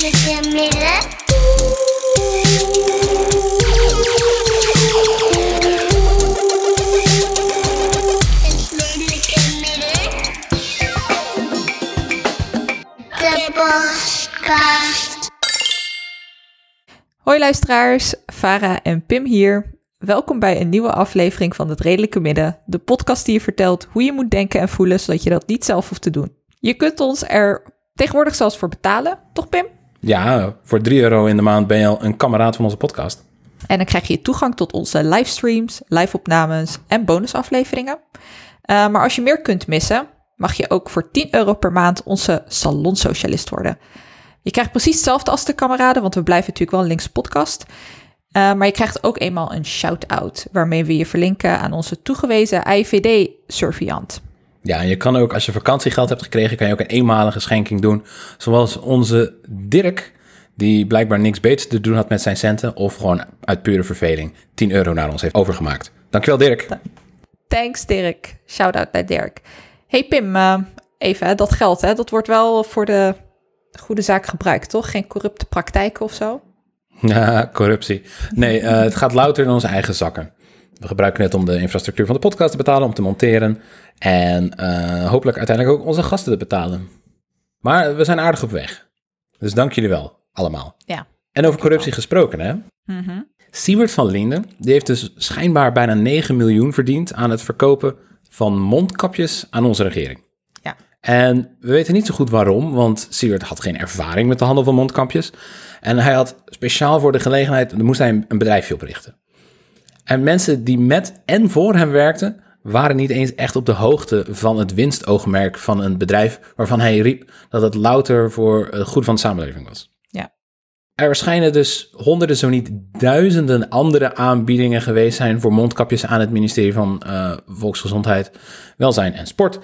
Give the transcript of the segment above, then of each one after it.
Hoi luisteraars, Farah en Pim hier. Welkom bij een nieuwe aflevering van Het Redelijke Midden, de podcast die je vertelt hoe je moet denken en voelen, zodat je dat niet zelf hoeft te doen. Je kunt ons er tegenwoordig zelfs voor betalen, toch Pim? Ja, voor 3 euro in de maand ben je al een kameraad van onze podcast. En dan krijg je toegang tot onze livestreams, live-opnames en bonusafleveringen. Eh, maar als je meer kunt missen, mag je ook voor 10 euro per maand onze salonsocialist worden. Je krijgt precies hetzelfde als de kameraden, want we blijven natuurlijk wel een linkse podcast. Eh, maar je krijgt ook eenmaal een shout-out, waarmee we je verlinken aan onze toegewezen IVD-surveillant. Ja, en je kan ook, als je vakantiegeld hebt gekregen, kan je ook een eenmalige schenking doen. Zoals onze Dirk, die blijkbaar niks beters te doen had met zijn centen. Of gewoon uit pure verveling 10 euro naar ons heeft overgemaakt. Dankjewel Dirk. Thanks Dirk. Shout-out naar Dirk. Hey Pim, eh, even hè, dat geld, hè, dat wordt wel voor de goede zaak gebruikt, toch? Geen corrupte praktijken of zo? Ja, corruptie. Nee, eh, het gaat louter in onze eigen zakken. We gebruiken het om de infrastructuur van de podcast te betalen, om te monteren. En eh, hopelijk uiteindelijk ook onze gasten te betalen. Maar we zijn aardig op weg. Dus dank jullie wel, allemaal. Ja. En over corruptie gesproken, hè? Siewert van Linden, die heeft dus schijnbaar bijna 9 miljoen verdiend aan het verkopen van mondkapjes aan onze regering. Ja. En we weten niet zo goed waarom, want Siewert had geen ervaring met de handel van mondkapjes. En hij had speciaal voor de gelegenheid, moest hij een- een bedrijfje oprichten. En mensen die met en voor hem werkten, waren niet eens echt op de hoogte van het winstoogmerk van een bedrijf waarvan hij riep dat het louter voor het goed van de samenleving was. Ja. Er schijnen dus honderden, zo niet duizenden andere aanbiedingen geweest zijn voor mondkapjes aan het ministerie van eh, Volksgezondheid, Welzijn en Sport.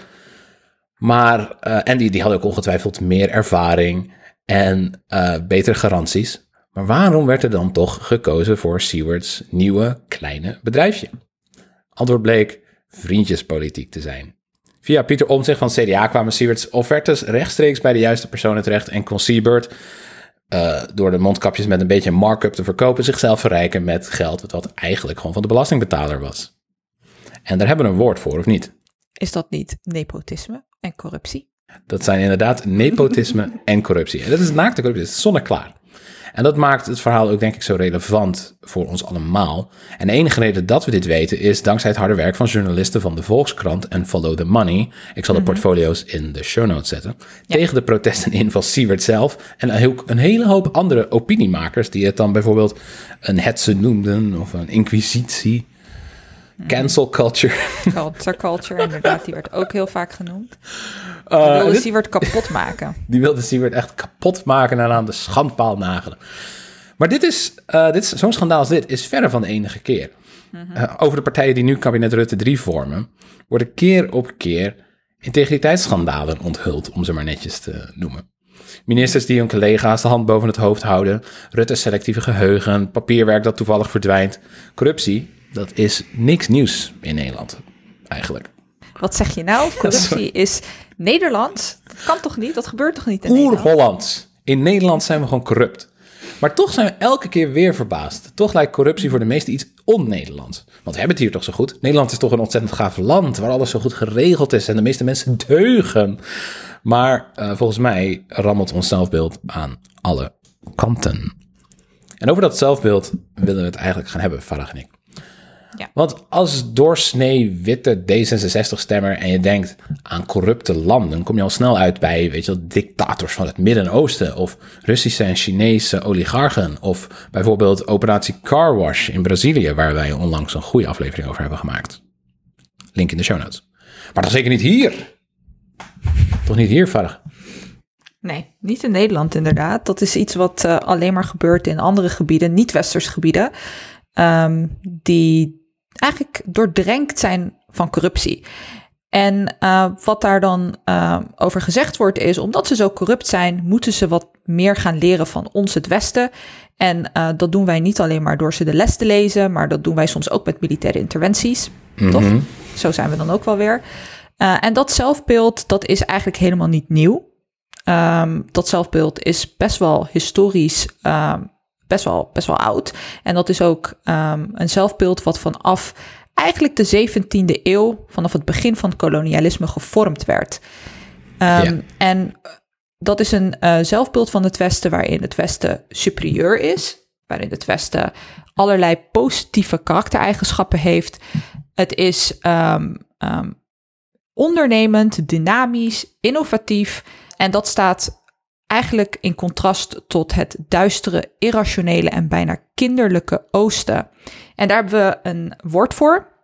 Maar, eh, en die, die hadden ook ongetwijfeld meer ervaring en eh, betere garanties. Maar waarom werd er dan toch gekozen voor Seward's nieuwe kleine bedrijfje? Antwoord bleek vriendjespolitiek te zijn. Via Pieter Omtzigt van CDA kwamen Seward's offertes rechtstreeks bij de juiste personen terecht en kon Siebert eh, door de mondkapjes met een beetje markup te verkopen zichzelf verrijken met geld wat eigenlijk gewoon van de belastingbetaler was. En daar hebben we een woord voor, of niet? Is dat niet nepotisme en corruptie? Dat zijn inderdaad nepotisme en corruptie. En dat is naakte corruptie, dat is zonneklaar. En dat maakt het verhaal ook denk ik zo relevant voor ons allemaal. En de enige reden dat we dit weten is dankzij het harde werk van journalisten van de Volkskrant en Follow the Money. Ik zal de portfolio's in de show notes zetten. Tegen de protesten in van Siewert zelf. En ook een hele hoop andere opiniemakers die het dan bijvoorbeeld een hetze noemden of een inquisitie. Cancel culture. Culture, culture, inderdaad, die werd ook heel vaak genoemd. Eh, Die wilde dit- Siewert kapot maken. Die wilde Siewert echt kapot maken en aan de schandpaal nagelen. Maar dit is, eh, dit zo'n schandaal als dit is verre van de enige keer. Eh, over de partijen die nu kabinet Rutte 3 vormen, worden keer op keer integriteitsschandalen onthuld, om ze maar netjes te noemen. Ministers die hun collega's de hand boven het hoofd houden, Rutte's selectieve geheugen, papierwerk dat toevallig verdwijnt. Corruptie, dat is niks nieuws in Nederland, eigenlijk. Wat zeg je nou? Corruptie is Nederlands? Dat kan toch niet? Dat gebeurt toch niet in Nederland? Oer-Hollands. In Nederland zijn we gewoon corrupt. Maar toch zijn we elke keer weer verbaasd. Toch lijkt corruptie voor de meesten iets on-Nederlands. Want we hebben het hier toch zo goed. Nederland is toch een ontzettend gaaf land waar alles zo goed geregeld is en de meeste mensen deugen. Maar eh, volgens mij rammelt ons zelfbeeld aan alle kanten. En over dat zelfbeeld willen we het eigenlijk gaan hebben, Farah en ik. Ja. Want als doorsnee witte D66-stemmer en je denkt aan corrupte landen, kom je al snel uit bij, weet je wel, dictators van het Midden-Oosten of Russische en Chinese oligarchen of bijvoorbeeld operatie Car Wash in Brazilië, waar wij onlangs een goede aflevering over hebben gemaakt. Link in de show notes. Maar toch zeker niet hier. Toch niet hier, Farag? Nee, niet in Nederland inderdaad. Dat is iets wat eh, alleen maar gebeurt in andere gebieden, niet-westers gebieden, ehm, die eigenlijk doordrenkt zijn van corruptie. En eh, wat daar dan eh, over gezegd wordt is, omdat ze zo corrupt zijn, moeten ze wat meer gaan leren van ons, het Westen. En eh, dat doen wij niet alleen maar door ze de les te lezen, maar dat doen wij soms ook met militaire interventies. Toch? Zo zijn we dan ook wel weer. En dat zelfbeeld, dat is eigenlijk helemaal niet nieuw. ehm, dat zelfbeeld is best wel historisch, ehm, best, wel, best wel oud. En dat is ook ehm, een zelfbeeld wat vanaf eigenlijk de 17e eeuw, vanaf het begin van het kolonialisme, gevormd werd. Ehm, Ja. En dat is een eh, zelfbeeld van het Westen waarin het Westen superieur is, waarin het Westen allerlei positieve karaktereigenschappen heeft. Het is ehm, ondernemend, dynamisch, innovatief. En dat staat eigenlijk in contrast tot het duistere, irrationele en bijna kinderlijke Oosten. En daar hebben we een woord voor.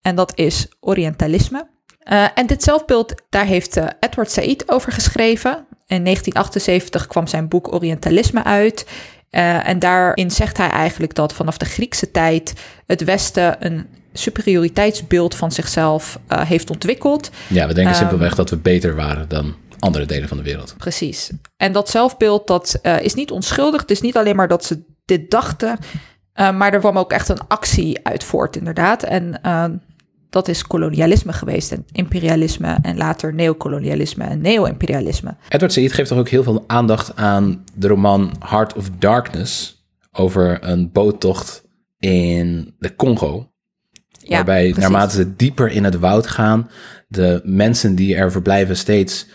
En dat is Orientalisme. Eh, en dit zelfbeeld, daar heeft eh, Edward Said over geschreven. In 1978 kwam zijn boek Orientalisme uit. Eh, en daarin zegt hij eigenlijk dat vanaf de Griekse tijd het Westen een superioriteitsbeeld van zichzelf heeft ontwikkeld. Ja, we denken Ehm, simpelweg dat we beter waren dan andere delen van de wereld. Precies. En dat zelfbeeld, dat eh, is niet onschuldig. Het is niet alleen maar dat ze dit dachten, eh, maar er kwam ook echt een actie uit voort, inderdaad. En eh, dat is kolonialisme geweest en imperialisme en later neocolonialisme en neo-imperialisme. Edward Said geeft toch ook heel veel aandacht aan de roman Heart of Darkness over een boottocht in de Congo. Ja, waarbij precies. naarmate ze dieper in het woud gaan, de mensen die er verblijven steeds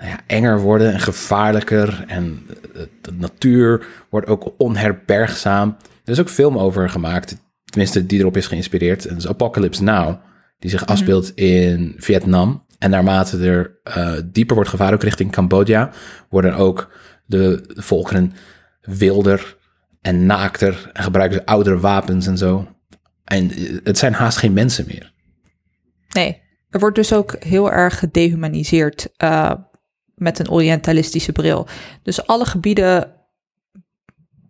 nou ja, enger worden en gevaarlijker. En de, de natuur wordt ook onherbergzaam. Er is ook film over gemaakt, tenminste die erop is geïnspireerd. En dat is Apocalypse Now, die zich afspeelt in Vietnam. En naarmate er eh, dieper wordt gevaren, ook richting Cambodja, worden ook de, volkeren wilder en naakter en gebruiken ze oudere wapens en zo. En eh, het zijn haast geen mensen meer. Nee, er wordt dus ook heel erg gedehumaniseerd eh, met een orientalistische bril. Dus alle gebieden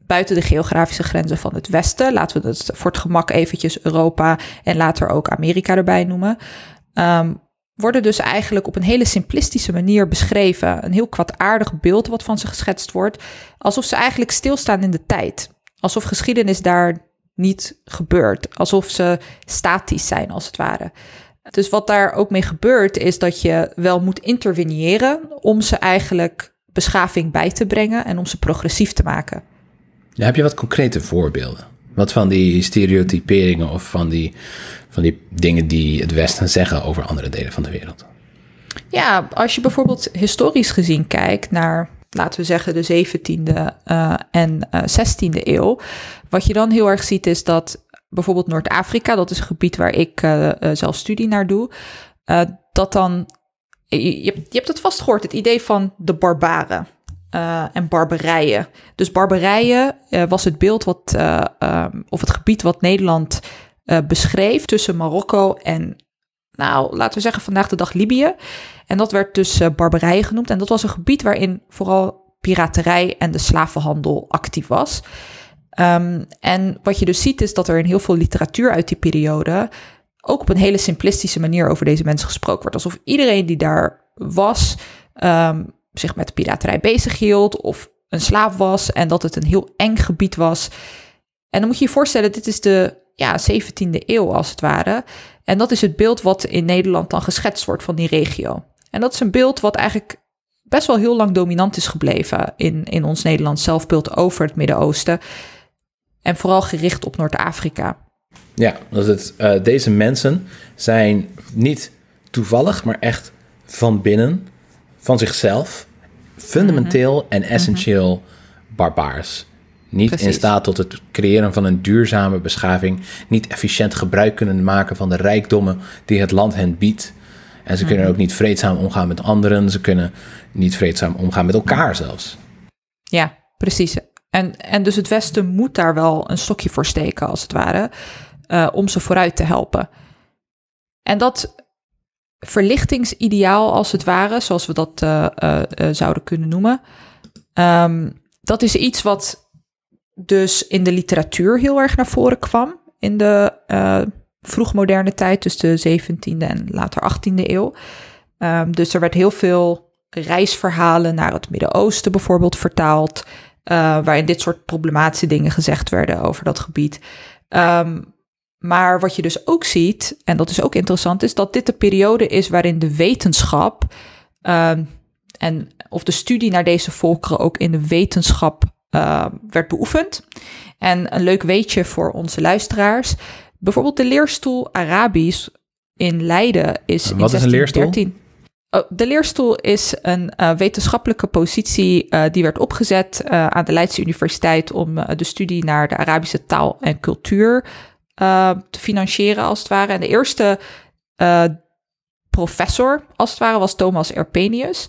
buiten de geografische grenzen van het Westen, laten we het voor het gemak eventjes Europa en later ook Amerika erbij noemen, ehm, worden dus eigenlijk op een hele simplistische manier beschreven. Een heel kwaadaardig beeld wat van ze geschetst wordt, alsof ze eigenlijk stilstaan in de tijd. Alsof geschiedenis daar niet gebeurt, alsof ze statisch zijn als het ware. Dus wat daar ook mee gebeurt, is dat je wel moet interveneren om ze eigenlijk beschaving bij te brengen en om ze progressief te maken. Ja, heb je wat concrete voorbeelden? Wat van die stereotyperingen of van die, van die dingen die het Westen zeggen over andere delen van de wereld? Ja, als je bijvoorbeeld historisch gezien kijkt naar, laten we zeggen, de 17e eh, en eh 16e eeuw. Wat je dan heel erg ziet is dat bijvoorbeeld Noord-Afrika, dat is een gebied waar ik eh, eh, zelf studie naar doe, eh, dat dan, je, je, hebt- het vast gehoord, het idee van de barbaren. en barbarijen. Dus barbarijen was het beeld wat, eh, ehm, of het gebied wat Nederland beschreef tussen Marokko en nou, laten we zeggen vandaag de dag Libië. En dat werd dus eh, Barbarije genoemd. En dat was een gebied waarin vooral piraterij en de slavenhandel actief was. Ehm, en wat je dus ziet is dat er in heel veel literatuur uit die periode ook op een hele simplistische manier over deze mensen gesproken wordt. Alsof iedereen die daar was ehm, zich met piraterij bezig hield of een slaaf was en dat het een heel eng gebied was. En dan moet je je voorstellen, dit is de ja, 17e eeuw als het ware. En dat is het beeld wat in Nederland dan geschetst wordt van die regio. En dat is een beeld wat eigenlijk best wel heel lang dominant is gebleven in, in ons Nederlands zelfbeeld over het Midden-Oosten. En vooral gericht op Noord-Afrika. Ja, dat het, eh, deze mensen zijn niet toevallig, maar echt van binnen, van zichzelf, fundamenteel en essentieel barbaars. Niet in staat tot het creëren van een duurzame beschaving, niet efficiënt gebruik kunnen maken van de rijkdommen die het land hen biedt. En ze kunnen ook niet vreedzaam omgaan met anderen, ze kunnen niet vreedzaam omgaan met elkaar zelfs. Ja, precies. En, en dus het Westen moet daar wel een stokje voor steken, als het ware, eh, om ze vooruit te helpen. En dat verlichtingsideaal, als het ware, zoals we dat eh, eh, zouden kunnen noemen, ehm, dat is iets wat dus in de literatuur heel erg naar voren kwam in de vroegmoderne tijd, dus de 17e en later 18e eeuw. Ehm, dus er werd heel veel reisverhalen naar het Midden-Oosten bijvoorbeeld vertaald, waarin dit soort problematische dingen gezegd werden over dat gebied. Ehm, maar wat je dus ook ziet, en dat is ook interessant, is dat dit de periode is waarin de wetenschap, ehm, en of de studie naar deze volkeren ook in de wetenschap uh, werd beoefend. En een leuk weetje voor onze luisteraars. Bijvoorbeeld de leerstoel Arabisch in Leiden is Wat in is een leerstoel? 1613 Oh, de leerstoel is een uh, wetenschappelijke positie uh, die werd opgezet uh, aan de Leidse Universiteit om de studie naar de Arabische taal en cultuur te financieren, als het ware. En de eerste professor, als het ware, was Thomas Erpenius.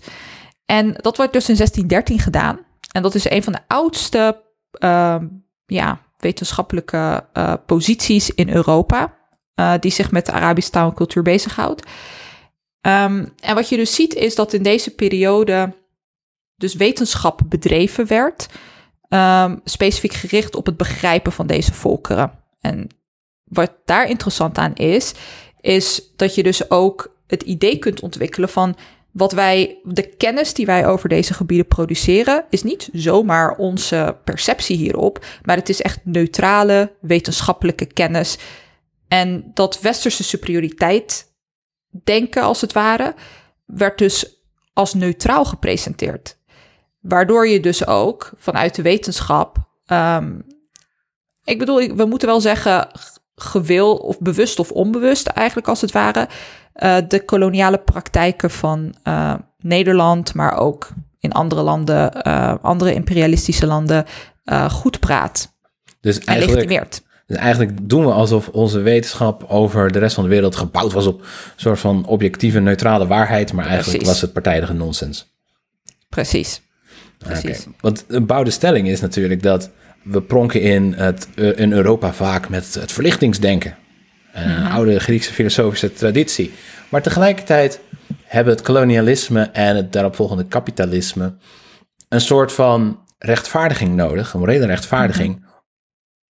En dat wordt dus in 1613 gedaan. En dat is een van de oudste ja, wetenschappelijke posities in Europa, die zich met de Arabische taal en cultuur bezighoudt. Um, en wat je dus ziet is dat in deze periode dus wetenschap bedreven werd, um, specifiek gericht op het begrijpen van deze volkeren. En wat daar interessant aan is, is dat je dus ook het idee kunt ontwikkelen van wat wij, de kennis die wij over deze gebieden produceren, is niet zomaar onze perceptie hierop, maar het is echt neutrale wetenschappelijke kennis. En dat westerse superioriteit denken, als het ware, werd dus als neutraal gepresenteerd. Waardoor je dus ook vanuit de wetenschap, um, ik bedoel, we moeten wel zeggen, gewil of bewust of onbewust eigenlijk als het ware, uh, de koloniale praktijken van uh, Nederland, maar ook in andere landen, uh, andere imperialistische landen, goed praat. Dus en eigenlijk, legitimeert. Dus eigenlijk doen we alsof onze wetenschap over de rest van de wereld gebouwd was op een soort van objectieve, neutrale waarheid. Maar eigenlijk Precies. was het partijdige nonsens. Precies. Precies. Oké. Want een bouwde stelling is natuurlijk dat we pronken in, het, eh, in Europa vaak met het verlichtingsdenken. Een oude Griekse filosofische traditie. Maar tegelijkertijd hebben het kolonialisme en het daaropvolgende kapitalisme een soort van rechtvaardiging nodig, een morele rechtvaardiging,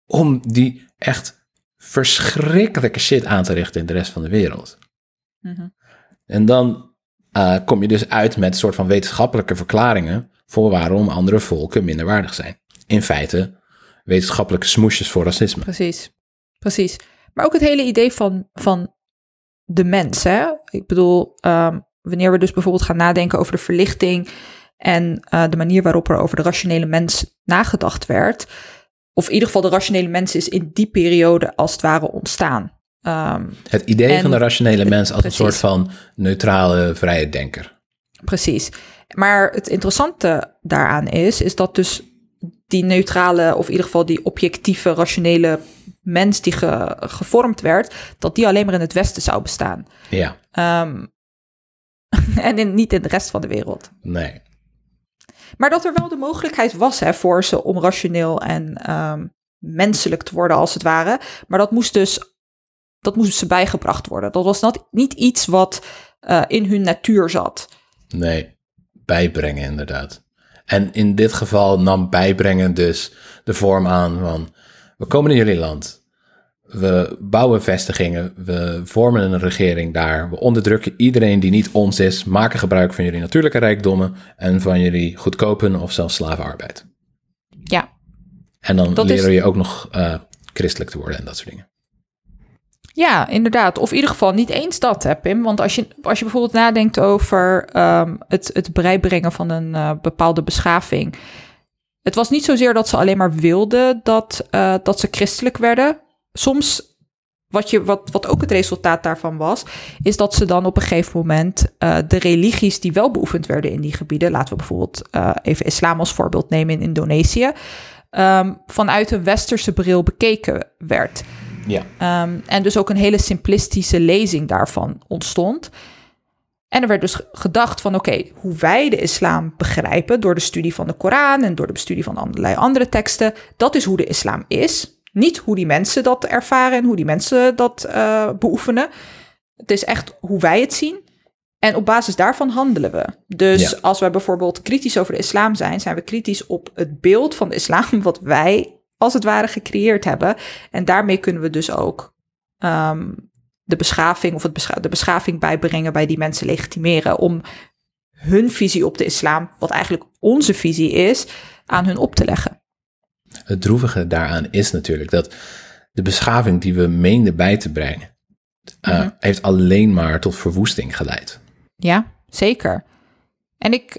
om die echt verschrikkelijke shit aan te richten in de rest van de wereld. Mhm. En dan uh, kom je dus uit met een soort van wetenschappelijke verklaringen voor waarom andere volken minder waardig zijn. In feite wetenschappelijke smoesjes voor racisme. Precies, precies. Maar ook het hele idee van, van de mens. Hè? Ik bedoel, um, wanneer we dus bijvoorbeeld gaan nadenken over de verlichting en uh, de manier waarop er over de rationele mens nagedacht werd. Of in ieder geval de rationele mens is in die periode als het ware ontstaan. Um, het idee en- van de rationele mens als precies. een soort van neutrale, vrije denker. Precies. Maar het interessante daaraan is, is dat dus die neutrale, of in ieder geval die objectieve, rationele mens die ge- gevormd werd, dat die alleen maar in het Westen zou bestaan. Ja, Ehm, en in, niet in de rest van de wereld. nee. Maar dat er wel de mogelijkheid was hè, voor ze om rationeel en ehm, menselijk te worden, als het ware. Maar dat moest dus dat moest ze bijgebracht worden. Dat was niet iets wat eh, in hun natuur zat. Nee, bijbrengen inderdaad. En in dit geval nam bijbrengen dus de vorm aan van... we komen in jullie land, we bouwen vestigingen, we vormen een regering daar... we onderdrukken iedereen die niet ons is, maken gebruik van jullie natuurlijke rijkdommen... en van jullie goedkope of zelfs slavenarbeid. Ja, En dan Dat leren is- je ook nog eh, christelijk te worden en dat soort dingen. Ja, inderdaad. Of in ieder geval niet eens dat, hè, Pim. Want als je, als je bijvoorbeeld nadenkt over ehm, het, het bijbrengen van een eh, bepaalde beschaving. Het was niet zozeer dat ze alleen maar wilden dat, eh, dat ze christelijk werden. Soms, wat, je, wat, wat ook het resultaat daarvan was, is dat ze dan op een gegeven moment eh, de religies die wel beoefend werden in die gebieden, laten we bijvoorbeeld eh, even islam als voorbeeld nemen in Indonesië, ehm, vanuit een westerse bril bekeken werd. Ja. Um, en dus ook een hele simplistische lezing daarvan ontstond. En er werd dus gedacht van oké, hoe wij de islam begrijpen door de studie van de Koran en door de studie van allerlei andere teksten, dat is hoe de islam is. Niet hoe die mensen dat ervaren en hoe die mensen dat uh, beoefenen. Het is echt hoe wij het zien. En op basis daarvan handelen we. Dus Ja. als wij bijvoorbeeld kritisch over de islam zijn, zijn we kritisch op het beeld van de islam wat wij als het ware gecreëerd hebben. En daarmee kunnen we dus ook ehm, de beschaving of het bescha- de beschaving bijbrengen bij die mensen legitimeren om hun visie op de islam, wat eigenlijk onze visie is, aan hun op te leggen. Het droevige daaraan is natuurlijk dat de beschaving die we meenden bij te brengen, eh, Mhm. heeft alleen maar tot verwoesting geleid. Ja, zeker. En ik,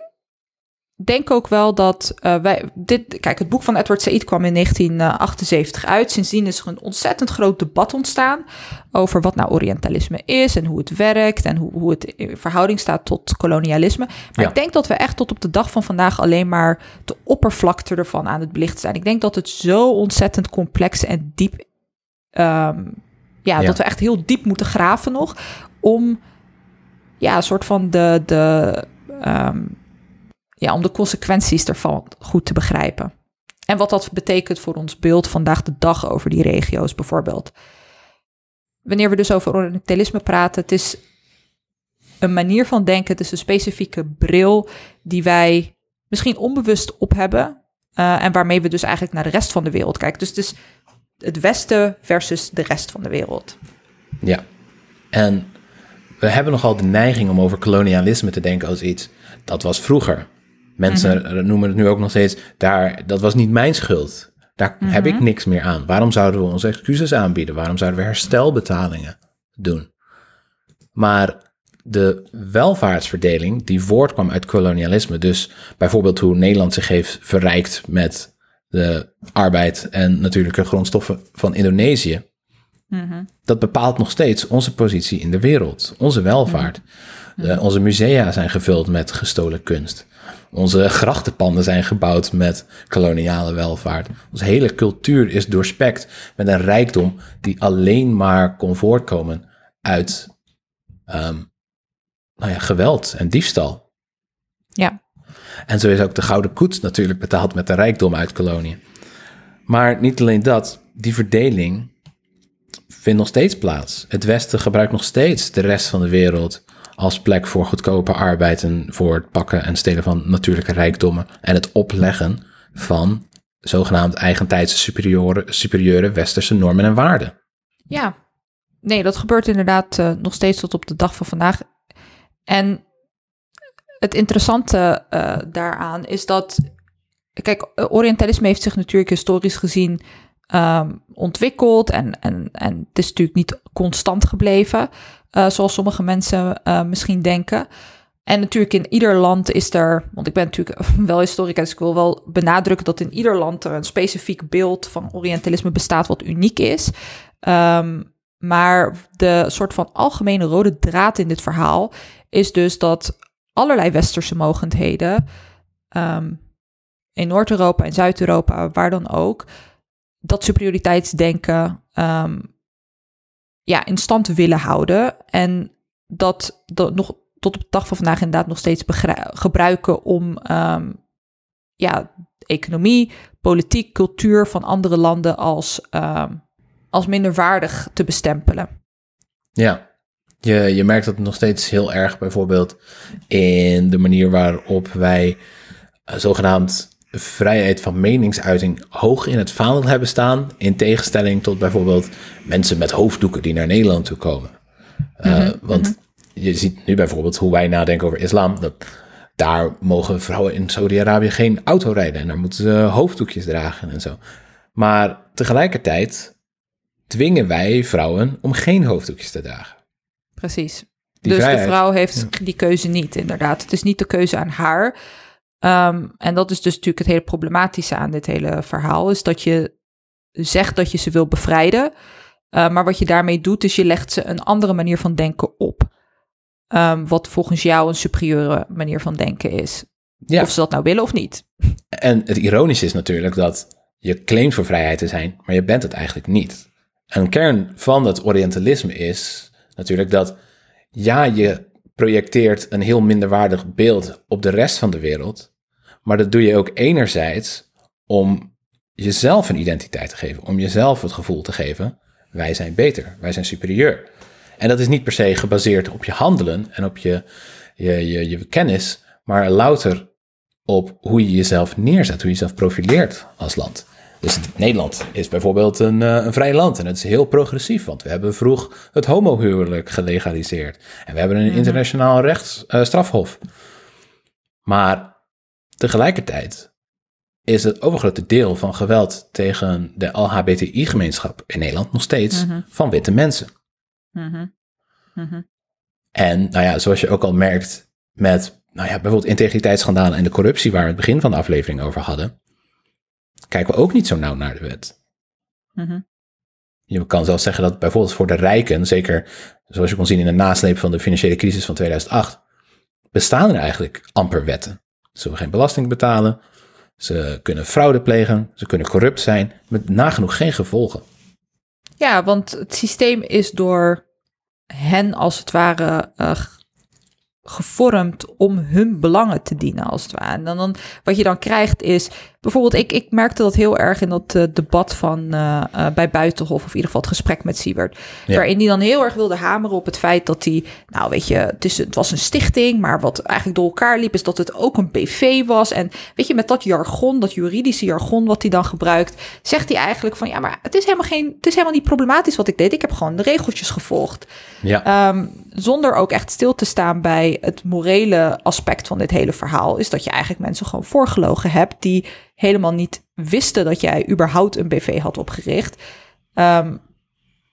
denk ook wel dat uh, wij. Dit, kijk, het boek van Edward Said kwam in 1978 uit. Sindsdien is er een ontzettend groot debat ontstaan. over wat nou Orientalisme is. en hoe het werkt. en hoe, hoe het in verhouding staat tot kolonialisme. Maar Ja. ik denk dat we echt tot op de dag van vandaag. alleen maar de oppervlakte ervan aan het belichten zijn. Ik denk dat het zo ontzettend complex en diep. ehm, ja, Ja. dat we echt heel diep moeten graven nog. om. ja, een soort van de. de ehm, ja, om de consequenties ervan goed te begrijpen. En wat dat betekent voor ons beeld vandaag de dag over die regio's bijvoorbeeld. Wanneer we dus over Orientalisme praten, het is een manier van denken, het is een specifieke bril die wij misschien onbewust op hebben. eh, en waarmee we dus eigenlijk naar de rest van de wereld kijken. Dus het is het Westen versus de rest van de wereld. Ja. En we hebben nogal de neiging om over kolonialisme te denken als iets. Dat was vroeger. Mensen noemen het nu ook nog steeds. Daar, dat was niet mijn schuld. Daar heb ik niks meer aan. Waarom zouden we onze excuses aanbieden? Waarom zouden we herstelbetalingen doen? Maar de welvaartsverdeling die voortkwam uit kolonialisme, dus bijvoorbeeld hoe Nederland zich heeft verrijkt met de arbeid en natuurlijke grondstoffen van Indonesië, dat bepaalt nog steeds onze positie in de wereld, onze welvaart. Onze musea zijn gevuld met gestolen kunst. Onze grachtenpanden zijn gebouwd met koloniale welvaart. Onze hele cultuur is doorspekt met een rijkdom die alleen maar kon voortkomen uit ehm, nou ja, geweld en diefstal. Ja, En zo is ook de Gouden Koets natuurlijk betaald met de rijkdom uit koloniën. Maar niet alleen dat, die verdeling vindt nog steeds plaats. Het Westen gebruikt nog steeds de rest van de wereld als plek voor goedkope arbeid en voor het pakken en stelen van natuurlijke rijkdommen en het opleggen van zogenaamd eigentijdse superieure, superieure westerse normen en waarden. Ja, nee, dat gebeurt inderdaad eh, nog steeds tot op de dag van vandaag. En het interessante eh, daaraan is dat, kijk, Orientalisme heeft zich natuurlijk historisch gezien ehm, ontwikkeld en, en, en het is natuurlijk niet constant gebleven, eh, zoals sommige mensen eh, misschien denken. En natuurlijk in ieder land is er, want ik ben natuurlijk wel historicus, dus ik wil wel benadrukken dat in ieder land er een specifiek beeld van Orientalisme bestaat wat uniek is. Ehm, maar de soort van algemene rode draad in dit verhaal is dus dat allerlei westerse mogendheden ehm, in Noord-Europa en Zuid-Europa, waar dan ook, dat superioriteitsdenken ehm, ja, in stand willen houden. En dat, dat nog tot op de dag van vandaag inderdaad nog steeds gebruiken om ehm, ja, economie, politiek, cultuur van andere landen als, ehm, als minderwaardig te bestempelen. Ja, je, je merkt dat nog steeds heel erg bijvoorbeeld in de manier waarop wij eh, zogenaamd vrijheid van meningsuiting hoog in het vaandel hebben staan. In tegenstelling tot bijvoorbeeld mensen met hoofddoeken die naar Nederland toe komen. Eh, want je ziet nu bijvoorbeeld hoe wij nadenken over islam. Dat daar mogen vrouwen in Saudi-Arabië geen auto rijden. En daar moeten ze hoofddoekjes dragen en zo. Maar tegelijkertijd dwingen wij vrouwen om geen hoofddoekjes te dragen. Precies. Die dus vrijheid. de vrouw heeft die keuze niet, inderdaad. Het is niet de keuze aan haar. Ehm, en dat is dus natuurlijk het hele problematische aan dit hele verhaal. Is dat je zegt dat je ze wil bevrijden. eh, maar wat je daarmee doet, is je legt ze een andere manier van denken op. Ehm, wat volgens jou een superieure manier van denken is. Ja. Of ze dat nou willen of niet. En het ironische is natuurlijk dat je claimt voor vrijheid te zijn, maar je bent het eigenlijk niet. Een kern van het Orientalisme is natuurlijk dat ja, je projecteert een heel minderwaardig beeld op de rest van de wereld, maar dat doe je ook enerzijds om jezelf een identiteit te geven, om jezelf het gevoel te geven, wij zijn beter, wij zijn superieur. En dat is niet per se gebaseerd op je handelen en op je, je, je, je kennis, maar louter op hoe je jezelf neerzet, hoe je jezelf profileert als land. Dus Nederland is bijvoorbeeld een, eh, een vrij land en het is heel progressief, want we hebben vroeg het homohuwelijk gelegaliseerd en we hebben een internationaal rechts, eh, strafhof. Maar tegelijkertijd is het overgrote deel van geweld tegen de LHBTI-gemeenschap in Nederland nog steeds van witte mensen. En nou ja, zoals je ook al merkt met nou ja, bijvoorbeeld integriteitsschandalen en de corruptie waar we het begin van de aflevering over hadden, kijken we ook niet zo nauw naar de wet. Mhm. Je kan zelfs zeggen dat bijvoorbeeld voor de rijken, zeker zoals je kon zien in de nasleep van de financiële crisis van 2008, bestaan er eigenlijk amper wetten. Ze hoeven geen belasting betalen, ze kunnen fraude plegen, ze kunnen corrupt zijn, met nagenoeg geen gevolgen. Ja, want het systeem is door hen als het ware eh, gevormd om hun belangen te dienen, als het ware. En dan, dan, wat je dan krijgt is, bijvoorbeeld, ik, ik merkte dat heel erg in dat eh, debat van eh, eh, bij Buitenhof, of in ieder geval het gesprek met Siebert, Ja. waarin die dan heel erg wilde hameren op het feit dat hij, nou weet je, het, is, het was een stichting, maar wat eigenlijk door elkaar liep, is dat het ook een BV was. En weet je, met dat jargon, dat juridische jargon wat hij dan gebruikt, zegt hij eigenlijk van, ja, maar het is helemaal geen, het is helemaal niet problematisch wat ik deed. Ik heb gewoon de regeltjes gevolgd. Ja, Ehm, zonder ook echt stil te staan bij het morele aspect van dit hele verhaal, is dat je eigenlijk mensen gewoon voorgelogen hebt die helemaal niet wisten dat jij überhaupt een BV had opgericht. Ehm,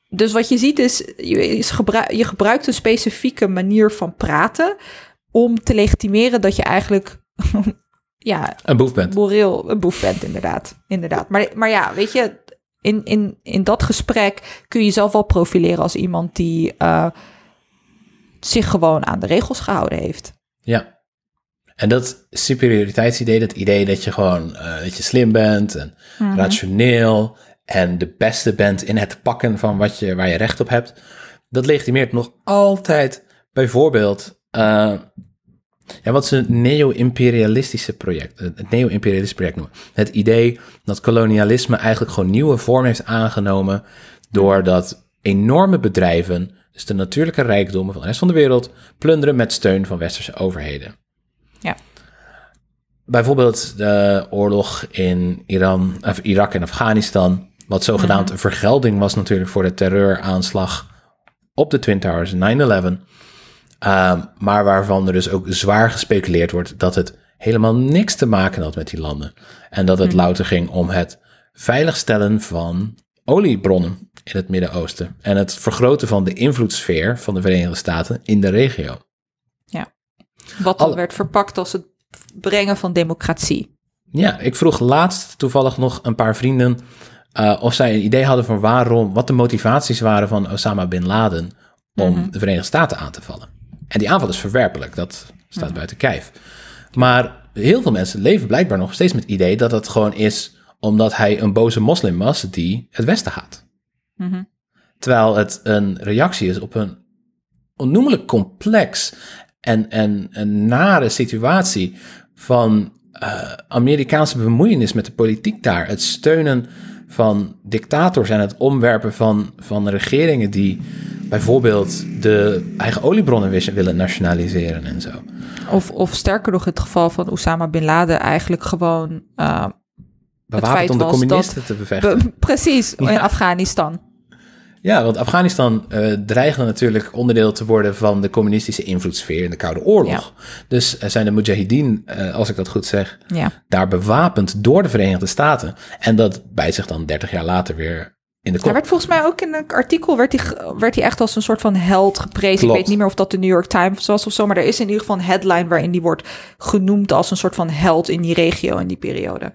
dus wat je ziet is, je, is gebruik, je gebruikt een specifieke manier van praten om te legitimeren dat je eigenlijk ja, een boef bent. moreel een boef bent, inderdaad. inderdaad. Maar, maar ja, weet je, in, in, in dat gesprek kun je jezelf wel profileren als iemand die eh, zich gewoon aan de regels gehouden heeft. Ja. En dat superioriteitsidee, dat idee dat je gewoon eh, dat je slim bent en rationeel en de beste bent in het pakken van wat je, waar je recht op hebt, dat legitimeert nog altijd bijvoorbeeld eh, ja, wat ze neo-imperialistische project, het neo-imperialistische project noemen. Het idee dat kolonialisme eigenlijk gewoon nieuwe vorm heeft aangenomen doordat enorme bedrijven, dus de natuurlijke rijkdommen van de rest van de wereld, plunderen met steun van westerse overheden. Ja. Bijvoorbeeld de oorlog in Iran, of Irak en Afghanistan, wat zogenaamd een vergelding was natuurlijk voor de terreuraanslag op de Twin Towers in 9-11. Ehm, maar waarvan er dus ook zwaar gespeculeerd wordt dat het helemaal niks te maken had met die landen. En dat het louter ging om het veiligstellen van oliebronnen in het Midden-Oosten. En het vergroten van de invloedssfeer van de Verenigde Staten in de regio. Wat dan Alle- werd verpakt als het brengen van democratie. Ja, ik vroeg laatst toevallig nog een paar vrienden eh, of zij een idee hadden van waarom, wat de motivaties waren van Osama bin Laden om de Verenigde Staten aan te vallen. En die aanval is verwerpelijk, dat staat buiten kijf. Maar heel veel mensen leven blijkbaar nog steeds met het idee dat het gewoon is omdat hij een boze moslim was die het Westen haat. Mhm. Terwijl het een reactie is op een onnoemelijk complex en, en een nare situatie van eh, Amerikaanse bemoeienis met de politiek daar. Het steunen van dictators en het omwerpen van, van regeringen die bijvoorbeeld de eigen oliebronnen willen nationaliseren en zo. Of, of sterker nog, het geval van Osama bin Laden eigenlijk gewoon... eh, Bewapend om de communisten te bevechten. be- precies, in. Afghanistan. Ja, want Afghanistan eh dreigde natuurlijk onderdeel te worden van de communistische invloedssfeer in de Koude Oorlog. Dus eh, zijn de Mujahideen, eh, als ik dat goed zeg, Ja. daar bewapend door de Verenigde Staten. En dat bijt zich dan 30 jaar later weer in de Hij kop. werd volgens mij ook in een artikel werd hij, werd hij echt als een soort van held geprezen. Klopt. Ik weet niet meer of dat de New York Times was of zo, maar er is in ieder geval een headline waarin die wordt genoemd als een soort van held in die regio in die periode.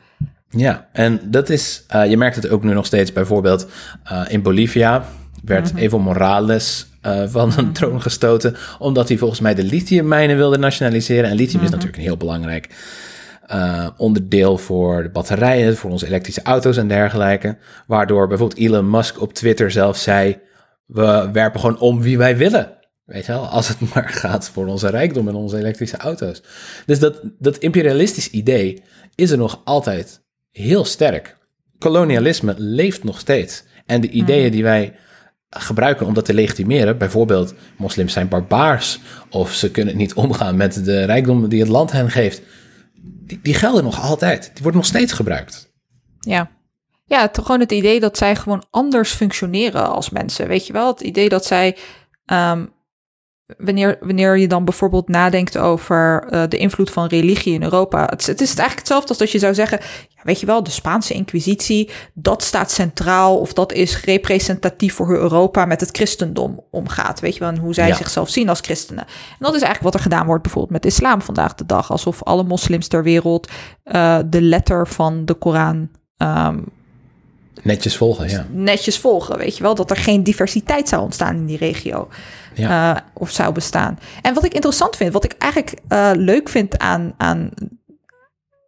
Ja, en dat is, eh, je merkt het ook nu nog steeds bijvoorbeeld eh, in Bolivia werd Evo Morales eh, van een troon gestoten, omdat hij volgens mij de lithiummijnen wilde nationaliseren. En lithium is natuurlijk een heel belangrijk onderdeel voor de batterijen, voor onze elektrische auto's en dergelijke. Waardoor bijvoorbeeld Elon Musk op Twitter zelf zei, we werpen gewoon om wie wij willen. Weet je wel, als het maar gaat voor onze rijkdom en onze elektrische auto's. Dus dat, dat imperialistisch idee is er nog altijd heel sterk. Kolonialisme leeft nog steeds. En de ideeën die wij gebruiken om dat te legitimeren, bijvoorbeeld moslims zijn barbaars of ze kunnen niet omgaan met de rijkdom die het land hen geeft, die, die gelden nog altijd. Die worden nog steeds gebruikt. Ja. Ja, het, gewoon het idee dat zij gewoon anders functioneren als mensen. Weet je wel, het idee dat zij. ehm, wanneer, wanneer je dan bijvoorbeeld nadenkt over eh, de invloed van religie in Europa. Het, is- het is eigenlijk hetzelfde als dat je zou zeggen, ja, weet je wel, de Spaanse Inquisitie, dat staat centraal of dat is representatief voor hoe Europa met het christendom omgaat. Weet je wel, en hoe zij Ja. zichzelf zien als christenen. En dat is eigenlijk wat er gedaan wordt bijvoorbeeld met islam vandaag de dag. Alsof alle moslims ter wereld eh, de letter van de Koran ehm, Netjes volgen, ja. netjes volgen. Weet je wel, dat er geen diversiteit zou ontstaan in die regio. Ja. eh, of zou bestaan. En wat ik interessant vind, wat ik eigenlijk eh, leuk vind aan, aan.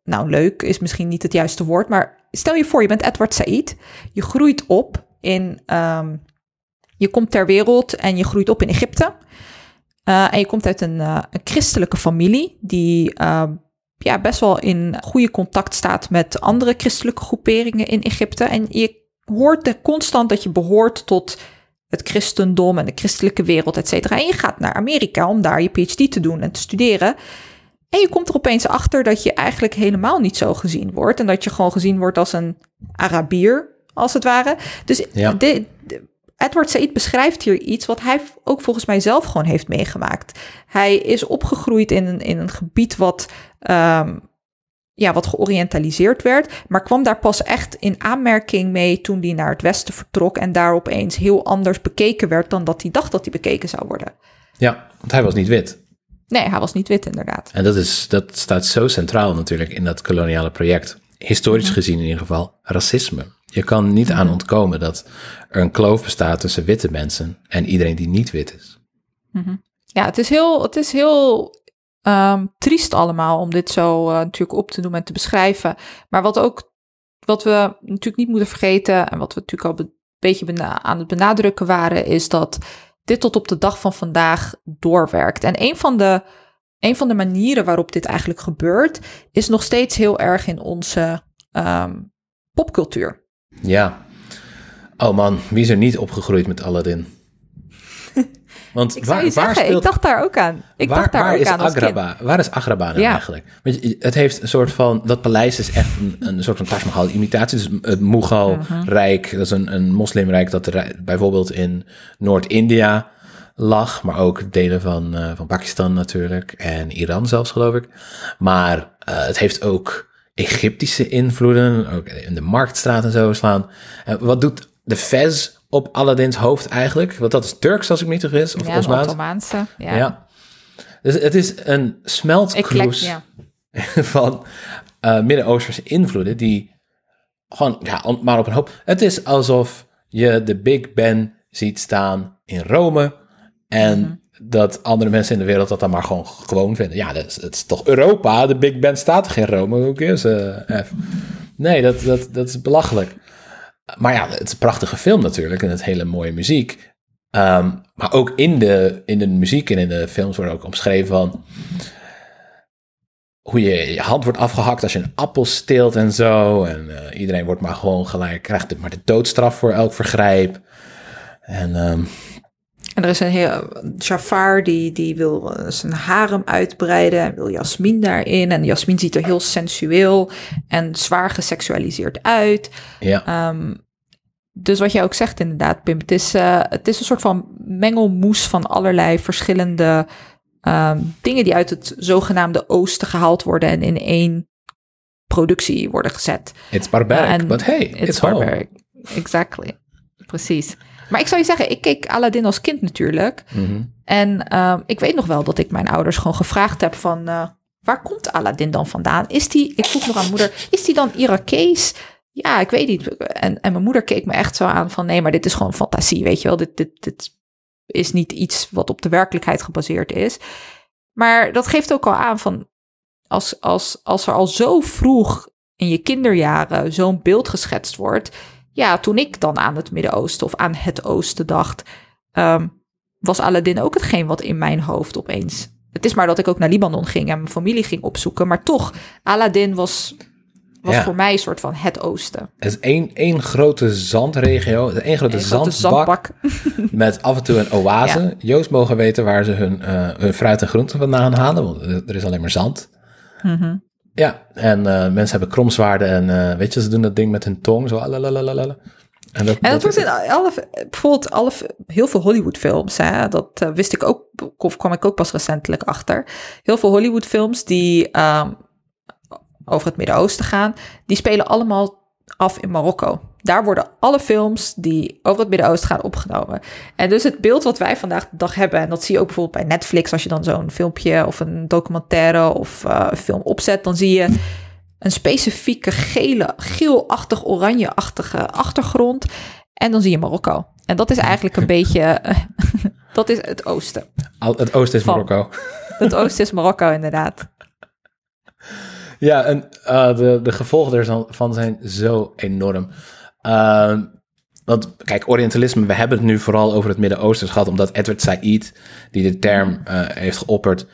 Nou, leuk is misschien niet het juiste woord, maar stel je voor, je bent Edward Said. Je groeit op in. ehm, je komt ter wereld en je groeit op in Egypte. Eh, en je komt uit een, een christelijke familie die ehm, ja, best wel in goede contact staat met andere christelijke groeperingen in Egypte. En je hoort er constant dat je behoort tot het christendom en de christelijke wereld, et cetera. En je gaat naar Amerika om daar je PhD te doen en te studeren. En je komt er opeens achter dat je eigenlijk helemaal niet zo gezien wordt. En dat je gewoon gezien wordt als een Arabier, als het ware. Dus Ja. de- Edward Said beschrijft hier iets wat hij ook volgens mij zelf gewoon heeft meegemaakt. Hij is opgegroeid in een, in een gebied wat, ehm, ja, wat georiëntaliseerd werd, maar kwam daar pas echt in aanmerking mee toen hij naar het westen vertrok en daar opeens heel anders bekeken werd dan dat hij dacht dat hij bekeken zou worden. ja, want hij was niet wit. Nee, hij was niet wit inderdaad. En dat, is, dat staat zo centraal natuurlijk in dat koloniale project. Historisch gezien in ieder geval, racisme. Je kan niet aan ontkomen dat er een kloof bestaat tussen witte mensen en iedereen die niet wit is. Ja, het is heel, het is heel ehm, triest allemaal om dit zo eh, natuurlijk op te noemen en te beschrijven. Maar wat ook, wat we natuurlijk niet moeten vergeten en wat we natuurlijk al een beetje aan het benadrukken waren, is dat dit tot op de dag van vandaag doorwerkt. En een van de, een van de manieren waarop dit eigenlijk gebeurt, is nog steeds heel erg in onze ehm, popcultuur. Ja. Oh man, wie is er niet opgegroeid met Aladdin? Want Ik zou waar, je waar zeggen, speelt... ik dacht daar ook aan. Ik waar dacht daar waar ook is aan als kind. Agraba? Waar is Agraba nou Ja. eigenlijk? Want het heeft een soort van... Dat paleis is echt een, een soort van Taj Mahal imitatie. Dus het Mughal-rijk, dat is een, een moslimrijk... dat er bijvoorbeeld in Noord-India lag... maar ook delen van, eh, van Pakistan natuurlijk... en Iran zelfs, geloof ik. Maar eh, het heeft ook Egyptische invloeden... ook in de Marktstraat en zo slaan. Eh, wat doet de Fez op Aladdins hoofd eigenlijk? Want dat is Turks, als ik me niet vergis, of Ja, Osmaans. Ottomaanse. Ja. Ja. Dus het is een smeltkroes ja. van eh Midden-Oosterse invloeden die gewoon, ja, maar op een hoop. Het is alsof je de Big Ben ziet staan in Rome en Mhm. Dat andere mensen in de wereld dat dan maar gewoon gewoon vinden. Ja, het is toch Europa? De Big Ben staat in Rome? Hoe is eh F? Nee, dat, dat, dat is belachelijk. Maar ja, het is een prachtige film natuurlijk en het hele mooie muziek. Ehm, maar ook in de, in de muziek en in de films wordt ook omschreven van hoe je je hand wordt afgehakt als je een appel steelt en zo. En eh, iedereen wordt maar gewoon gelijk, krijgt maar de doodstraf voor elk vergrijp. En ehm, En er is een heel Jafar die, die wil eh, zijn harem uitbreiden en wil Jasmin daarin. En Jasmin ziet er heel sensueel en zwaar geseksualiseerd uit. ja, Ehm, dus wat jij ook zegt inderdaad, Pim, het is, eh, het is een soort van mengelmoes van allerlei verschillende ehm, dingen die uit het zogenaamde oosten gehaald worden en in één productie worden gezet. it's barbaric, En but hey, it's, It's home. barbaric. Exactly. Precies. Maar ik zou je zeggen, ik keek Aladdin als kind natuurlijk. Mhm. En ehm, ik weet nog wel dat ik mijn ouders gewoon gevraagd heb van... eh, waar komt Aladdin dan vandaan? Is die, ik vroeg nog aan moeder, is die dan Irakees? Ja, ik weet niet. En, en mijn moeder keek me echt zo aan van... nee, maar dit is gewoon fantasie, weet je wel. Dit, dit, dit is niet iets wat op de werkelijkheid gebaseerd is. Maar dat geeft ook al aan van... als, als, als er al zo vroeg in je kinderjaren zo'n beeld geschetst wordt... ja, toen ik dan aan het Midden-Oosten of aan het Oosten dacht... ehm, was Aladdin ook hetgeen wat in mijn hoofd opeens. Het is maar dat ik ook naar Libanon ging en mijn familie ging opzoeken. Maar toch, Aladdin was, was Ja. voor mij een soort van het oosten. Het is één, één grote zandregio, één grote zandbak, met af en toe een oase. Ja. Joost mogen weten waar ze hun, eh, hun fruit en groenten vandaan halen, want er is alleen maar zand. Mhm. Ja, en eh, mensen hebben kromzwaarden en eh, weet je, ze doen dat ding met hun tong, zo. alalalala. En dat, En dat, dat wordt in alle, bijvoorbeeld alle, heel veel Hollywoodfilms, hè, dat eh, wist ik ook, of kwam ik ook pas recentelijk achter. Heel veel Hollywoodfilms die ehm, over het Midden-Oosten gaan, die spelen allemaal af in Marokko. Daar worden alle films die over het Midden-Oosten gaan opgenomen. En dus het beeld wat wij vandaag de dag hebben, en dat zie je ook bijvoorbeeld bij Netflix, als je dan zo'n filmpje of een documentaire of eh, een film opzet, dan zie je een specifieke gele, geelachtig, oranje-achtige achtergrond. En dan zie je Marokko. En dat is eigenlijk een beetje, dat is het oosten. Al- het oosten is Van- Marokko. Het oosten is Marokko inderdaad. Ja, en eh, de, de gevolgen ervan zijn zo enorm. Ehm, want kijk, Orientalisme, we hebben het nu vooral over het Midden-Oosten gehad, omdat Edward Said, die de term eh, heeft geopperd,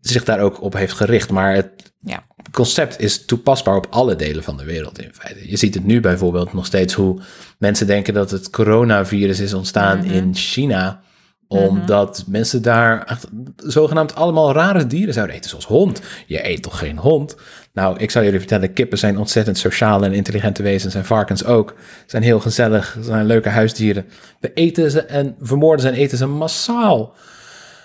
zich daar ook op heeft gericht. Maar het Ja. concept is toepasbaar op alle delen van de wereld in feite. Je ziet het nu bijvoorbeeld nog steeds hoe mensen denken dat het coronavirus is ontstaan in China omdat mensen daar zogenaamd allemaal rare dieren zouden eten, zoals hond. Je eet toch geen hond? Nou, ik zou jullie vertellen, kippen zijn ontzettend sociale en intelligente wezens en varkens ook. Zijn heel gezellig, zijn leuke huisdieren. We eten ze en vermoorden ze en eten ze massaal.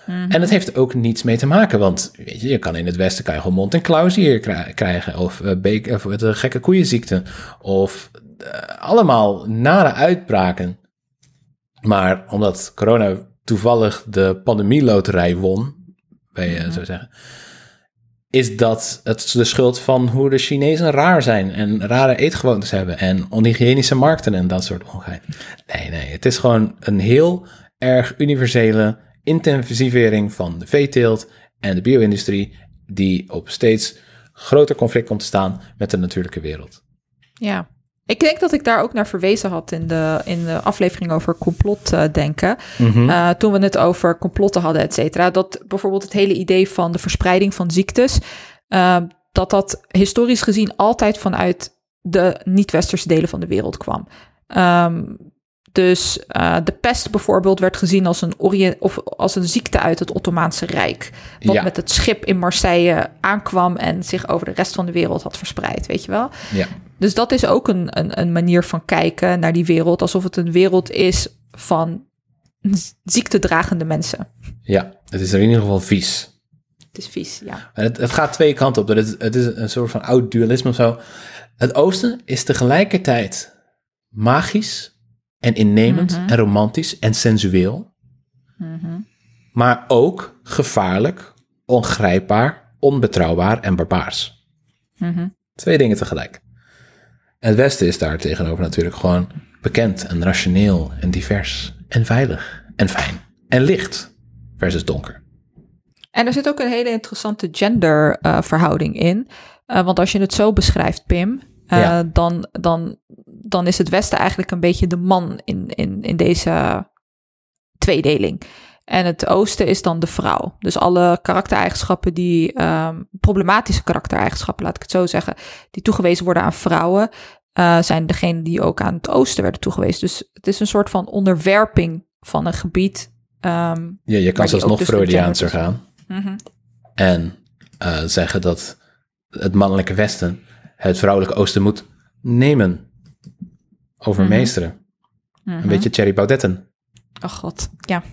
En het heeft ook niets mee te maken, want weet je, je kan in het Westen kan je gewoon mond- en klauwzier krijgen, of, eh, beek- of de gekke koeienziekte, of eh, allemaal nare uitbraken. Maar omdat corona toevallig de pandemieloterij won, bij je zo zeggen, is dat het de schuld van hoe de Chinezen raar zijn en rare eetgewoontes hebben en onhygiënische markten en dat soort ongein. Nee, nee, het is gewoon een heel erg universele intensivering van de veeteelt en de bio-industrie die op steeds groter conflict komt te staan met de natuurlijke wereld. Ja. Ik denk dat ik daar ook naar verwezen had in de, in de aflevering over complotdenken. Eh, toen we het over complotten hadden, et cetera. Dat bijvoorbeeld het hele idee van de verspreiding van ziektes. eh, dat dat historisch gezien altijd vanuit de niet-westerse delen van de wereld kwam. Ehm, dus eh, de pest bijvoorbeeld werd gezien als een, orient, of als een ziekte uit het Ottomaanse Rijk. Wat Ja. met het schip in Marseille aankwam en zich over de rest van de wereld had verspreid, weet je wel? Ja. Dus dat is ook een, een, een manier van kijken naar die wereld, alsof het een wereld is van ziektedragende mensen. Ja, het is in ieder geval vies. Het is vies, ja. En Het, het gaat twee kanten op. Het, is- het is een soort van oud dualisme of zo. Het oosten is tegelijkertijd magisch en innemend en romantisch en sensueel. Maar ook gevaarlijk, ongrijpbaar, onbetrouwbaar en barbaars. Twee dingen tegelijk. Het westen is daar tegenover natuurlijk gewoon bekend en rationeel en divers en veilig en fijn en licht versus donker. En er zit ook een hele interessante genderverhouding in. Eh, want als je het zo beschrijft, Pim, eh, Ja. dan, dan, dan is het Westen eigenlijk een beetje de man in, in, in deze tweedeling. En het Oosten is dan de vrouw. Dus alle karaktereigenschappen die, ehm, problematische karaktereigenschappen, laat ik het zo zeggen, die toegewezen worden aan vrouwen, eh, zijn degene die ook aan het Oosten werden toegewezen. Dus het is een soort van onderwerping van een gebied. ehm, Ja, je kan zelfs nog dus Freudiaanser gaan. En eh, zeggen dat het mannelijke Westen het vrouwelijke Oosten moet nemen. Overmeesteren. Een beetje Thierry Baudetten. Oh god, ja.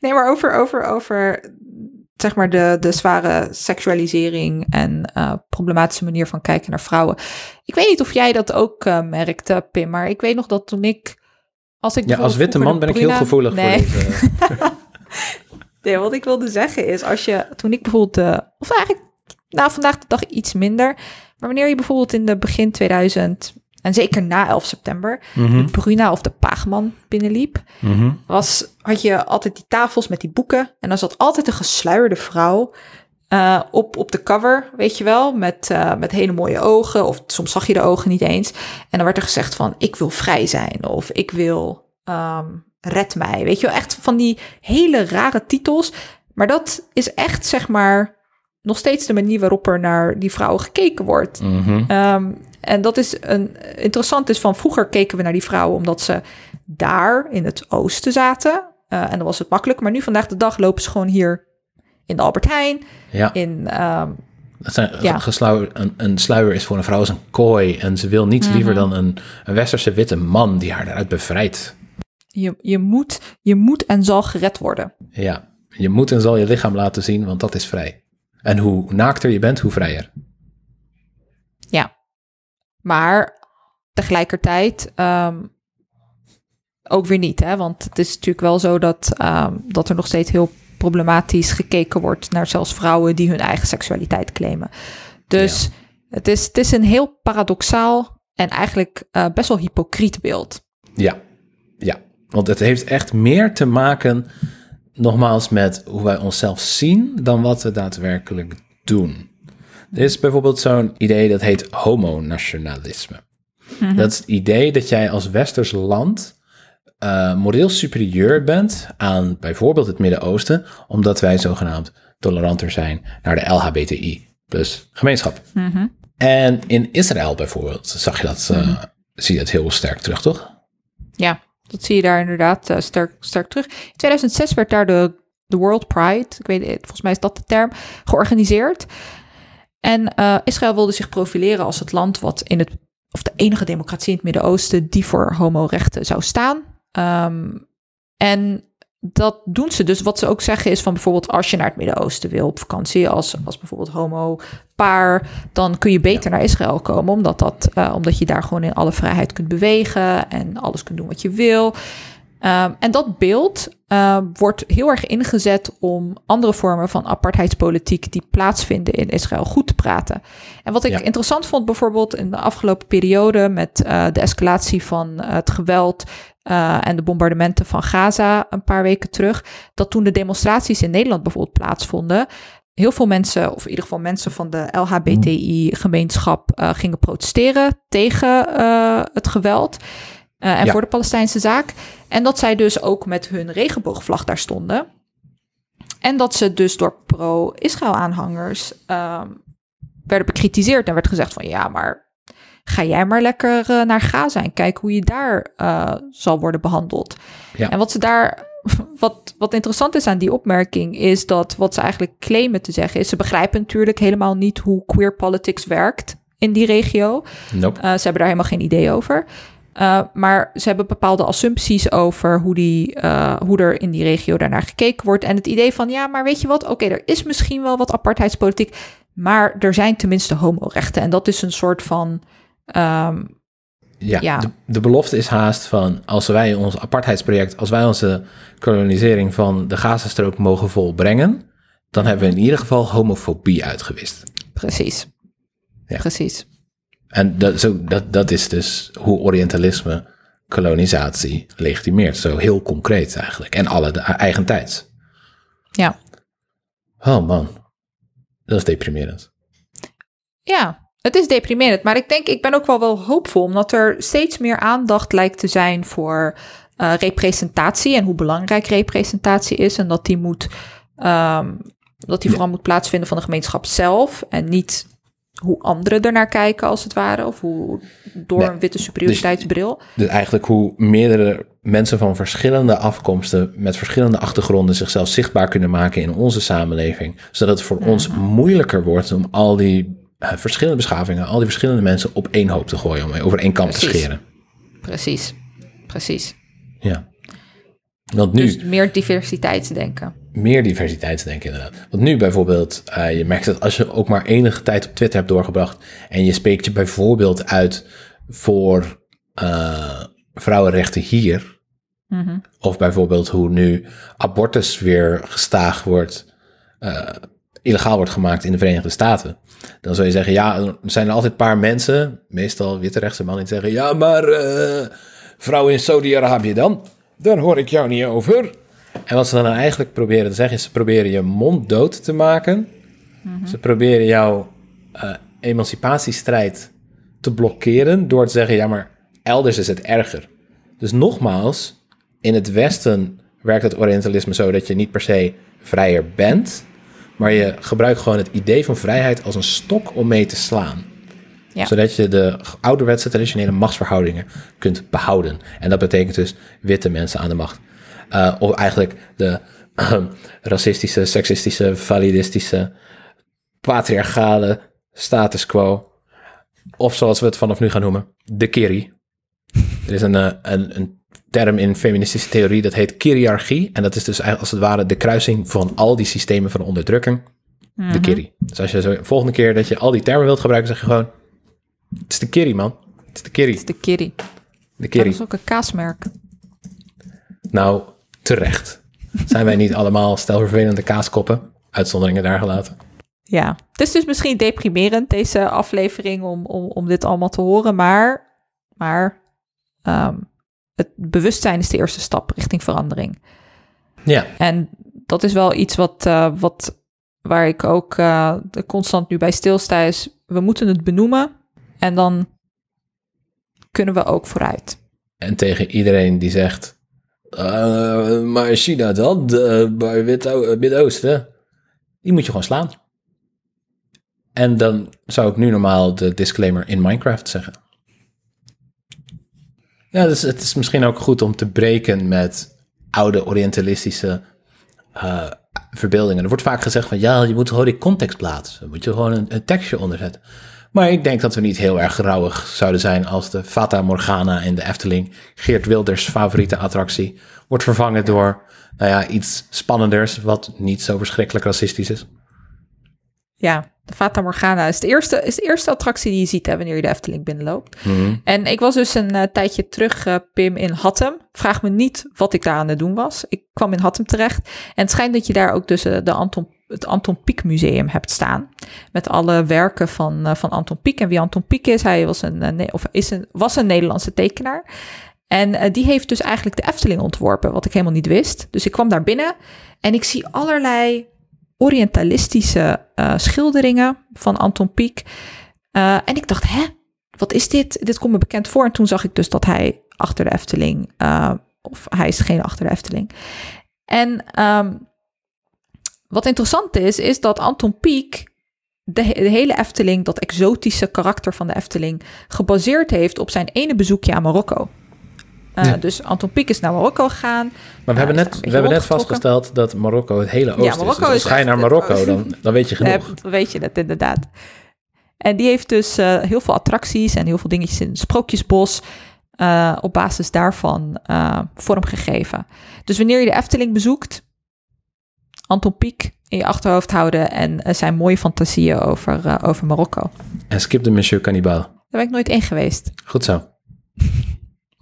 Nee, maar over, over, over zeg maar de, de zware seksualisering en eh, problematische manier van kijken naar vrouwen. Ik weet niet of jij dat ook eh, merkte, Pim, maar ik weet nog dat toen ik... Als ik Ja, als witte man ben ik heel gevoelig nee. voor deze. Nee, wat ik wilde zeggen is, als je, toen ik bijvoorbeeld, of eigenlijk, nou vandaag de dag iets minder, maar wanneer je bijvoorbeeld in de begin 2000, en zeker na 11 september, de Bruna of de Paagman binnenliep, was, had je altijd die tafels met die boeken, en dan zat altijd een gesluierde vrouw eh, op, op de cover, weet je wel, met, eh, met hele mooie ogen, of soms zag je de ogen niet eens, en dan werd er gezegd van, ik wil vrij zijn, of ik wil... ehm, red mij. Weet je wel, echt van die hele rare titels. Maar dat is echt, zeg maar, nog steeds de manier waarop er naar die vrouwen gekeken wordt. Mhm. Ehm, en dat is een interessant is van vroeger keken we naar die vrouwen omdat ze daar in het oosten zaten. Eh, en dan was het makkelijk. Maar nu vandaag de dag lopen ze gewoon hier in de Albert Heijn, Ja, in, ehm, Dat zijn Ja. gesluier, een, een sluier is voor een vrouw als een kooi. En ze wil niets liever dan een, een westerse witte man die haar eruit bevrijdt. Je, je, moet, je moet en zal gered worden. Ja, je moet en zal je lichaam laten zien, want dat is vrij. En hoe naakter je bent, hoe vrijer. Ja. Maar tegelijkertijd ehm, ook weer niet, hè? Want het is natuurlijk wel zo dat, ehm, dat er nog steeds heel problematisch gekeken wordt naar zelfs vrouwen die hun eigen seksualiteit claimen. Dus het, is, het is een heel paradoxaal en eigenlijk eh, best wel hypocriet beeld. Ja, ja. Want het heeft echt meer te maken, nogmaals, met hoe wij onszelf zien dan wat we daadwerkelijk doen. Er is bijvoorbeeld zo'n idee dat heet homonationalisme. Dat is het idee dat jij als westers land eh, moreel superieur bent aan bijvoorbeeld het Midden-Oosten, omdat wij zogenaamd toleranter zijn naar de LHBTI plus gemeenschap. En in Israël bijvoorbeeld zag je dat, eh, zie je het heel sterk terug, toch? Ja, dat zie je daar inderdaad eh, sterk, sterk terug. In 2006 werd daar de, de World Pride, ik weet volgens mij is dat de term, georganiseerd. En eh, Israël wilde zich profileren als het land wat in het, of de enige democratie in het Midden-Oosten die voor homorechten zou staan. Ehm, en dat doen ze dus. Wat ze ook zeggen is van bijvoorbeeld als je naar het Midden-Oosten wil op vakantie, als, als bijvoorbeeld homo paar, dan kun je beter naar Israël komen, omdat, dat, eh, omdat je daar gewoon in alle vrijheid kunt bewegen en alles kunt doen wat je wil. Ehm, en dat beeld eh, wordt heel erg ingezet om andere vormen van apartheidspolitiek die plaatsvinden in Israël goed te praten. En wat ik Ja. interessant vond bijvoorbeeld in de afgelopen periode met eh, de escalatie van het geweld eh, en de bombardementen van Gaza een paar weken terug, dat toen de demonstraties in Nederland bijvoorbeeld plaatsvonden, heel veel mensen, of in ieder geval mensen van de LHBTI-gemeenschap, eh, gingen protesteren tegen eh, het geweld. en Ja. voor de Palestijnse zaak. En dat zij dus ook met hun regenboogvlag daar stonden. En dat ze dus door pro-Israël-aanhangers ehm, werden bekritiseerd. En werd gezegd van ja, maar ga jij maar lekker eh, naar Gaza en kijk hoe je daar eh, zal worden behandeld. Ja. En wat ze daar, wat, wat interessant is aan die opmerking, is dat wat ze eigenlijk claimen te zeggen is, ze begrijpen natuurlijk helemaal niet hoe queer politics werkt in die regio. Nope. Uh, ze hebben daar helemaal geen idee over. Uh, maar ze hebben bepaalde assumpties over hoe, die, uh, hoe er in die regio daarnaar gekeken wordt. En het idee van, ja, maar weet je wat? Oké, okay, er is misschien wel wat apartheidspolitiek. Maar er zijn tenminste homorechten. En dat is een soort van. Um, ja, ja. De, de, belofte is haast van als wij ons apartheidsproject, als wij onze kolonisering van de Gazastrook mogen volbrengen, dan hebben we in ieder geval homofobie uitgewist. Precies. Ja. Precies. En dat, zo, dat, dat is dus hoe Orientalisme kolonisatie legitimeert. Zo heel concreet eigenlijk. En alle eigen tijds. Ja. Oh man, dat is deprimerend. Ja, het is deprimerend. Maar ik denk, ik ben ook wel wel hoopvol. Omdat er steeds meer aandacht lijkt te zijn voor uh, representatie. En hoe belangrijk representatie is. En dat die moet... Um, dat die vooral moet plaatsvinden van de gemeenschap zelf. En niet hoe anderen ernaar kijken, als het ware. Of hoe door nee, een witte superioriteitsbril. Dus, dus, eigenlijk hoe meerdere mensen van verschillende afkomsten met verschillende achtergronden zichzelf zichtbaar kunnen maken in onze samenleving. Zodat het voor mm -hmm. ons moeilijker wordt om al die uh, verschillende beschavingen, al die verschillende mensen op één hoop te gooien, om over één kam te scheren. Precies, precies. Ja. Want nu, dus meer diversiteitsdenken meer diversiteitsdenken inderdaad. Want nu bijvoorbeeld, uh, je merkt dat als je ook maar enige tijd op Twitter hebt doorgebracht en je spreekt je bijvoorbeeld uit voor uh, vrouwenrechten hier, mm -hmm. of bijvoorbeeld hoe nu abortus weer gestaag wordt, uh, illegaal wordt gemaakt in de Verenigde Staten, dan zou je zeggen, ja, er zijn er altijd een paar mensen, meestal witte rechtse mannen, die zeggen, ja, maar vrouwen in Saudi-Arabië dan, daar hoor ik jou niet over. En wat ze dan eigenlijk proberen te zeggen is, ze proberen je mond dood te maken. Mm -hmm. Ze proberen jouw uh, emancipatiestrijd te blokkeren door te zeggen, ja, maar elders is het erger. Dus nogmaals, in het Westen werkt het Orientalisme zo dat je niet per se vrijer bent, maar je gebruikt gewoon het idee van vrijheid als een stok om mee te slaan. Ja. Zodat je de ouderwetse traditionele machtsverhoudingen kunt behouden. En dat betekent dus witte mensen aan de macht. Uh, of eigenlijk de uh, racistische, seksistische, validistische, patriarchale status quo. Of zoals we het vanaf nu gaan noemen, de Kiri. Er is een, eh, een, een term in feministische theorie dat heet Kiriarchie. En dat is dus eigenlijk als het ware de kruising van al die systemen van onderdrukking. De Kiri. Dus als je zo volgende keer dat je al die termen wilt gebruiken, zeg je gewoon... Het is de Kiri, man. Het is de Kiri. Het is de Kiri. De Dat Kiri. is ook een kaasmerk. Nou, terecht. Zijn wij niet allemaal stelvervelende kaaskoppen? Uitzonderingen daar gelaten. Ja, het is dus misschien deprimerend, deze aflevering, om, om, om dit allemaal te horen. Maar, maar ehm, het bewustzijn is de eerste stap richting verandering. Ja, En dat is wel iets wat, eh, wat waar ik ook eh, constant nu bij stilsta is, we moeten het benoemen en dan kunnen we ook vooruit. en tegen iedereen die zegt... "Eh, maar China dan, bij Midden-Oosten, die moet je gewoon slaan. En dan zou ik nu normaal de disclaimer in Minecraft zeggen. Ja, dus het is misschien ook goed om te breken met oude orientalistische eh, verbeeldingen. Er wordt vaak gezegd van ja, je moet gewoon die context plaatsen. Dan moet je gewoon een, tekstje onderzetten. Maar ik denk dat we niet heel erg rauwig zouden zijn als de Fata Morgana in de Efteling, Geert Wilders' favoriete attractie, wordt vervangen door nou ja, iets spannenders, wat niet zo verschrikkelijk racistisch is. Ja, de Fata Morgana is de eerste, is de eerste attractie die je ziet hè, wanneer je de Efteling binnenloopt. En ik was dus een eh, tijdje terug, eh, Pim, in Hattem. Vraag me niet wat ik daar aan het doen was. Ik kwam in Hattem terecht. En het schijnt dat je daar ook dus eh, de Anton, het Anton Pieck Museum hebt staan. Met alle werken van, van Anton Pieck. En wie Anton Pieck is, hij was een, of is een, was een Nederlandse tekenaar. En die heeft dus eigenlijk de Efteling ontworpen, wat ik helemaal niet wist. Dus ik kwam daar binnen en ik zie allerlei orientalistische eh, schilderingen van Anton Pieck. Eh, en ik dacht, hè, wat is dit? Dit komt me bekend voor. En toen zag ik dus dat hij achter de Efteling, eh, of hij is degene achter de Efteling. En ehm, wat interessant is, is dat Anton Pieck de, de hele Efteling, dat exotische karakter van de Efteling, gebaseerd heeft op zijn ene bezoekje aan Marokko. Eh, Ja. Dus Anton Pieck is naar Marokko gegaan. Maar we hebben is net, we hebben net vastgesteld dat Marokko het hele oosten Marokko is. Dus als is ga je naar Marokko, dan, dan weet je genoeg. Eh, weet je dat inderdaad. En die heeft dus eh, heel veel attracties en heel veel dingetjes in het Sprookjesbos eh, op basis daarvan eh, vormgegeven. Dus wanneer je de Efteling bezoekt, Anton Pieck in je achterhoofd houden en eh, zijn mooie fantasieën over, eh, over Marokko. En skip de Monsieur Cannibal. Daar ben ik nooit in geweest. Goed zo.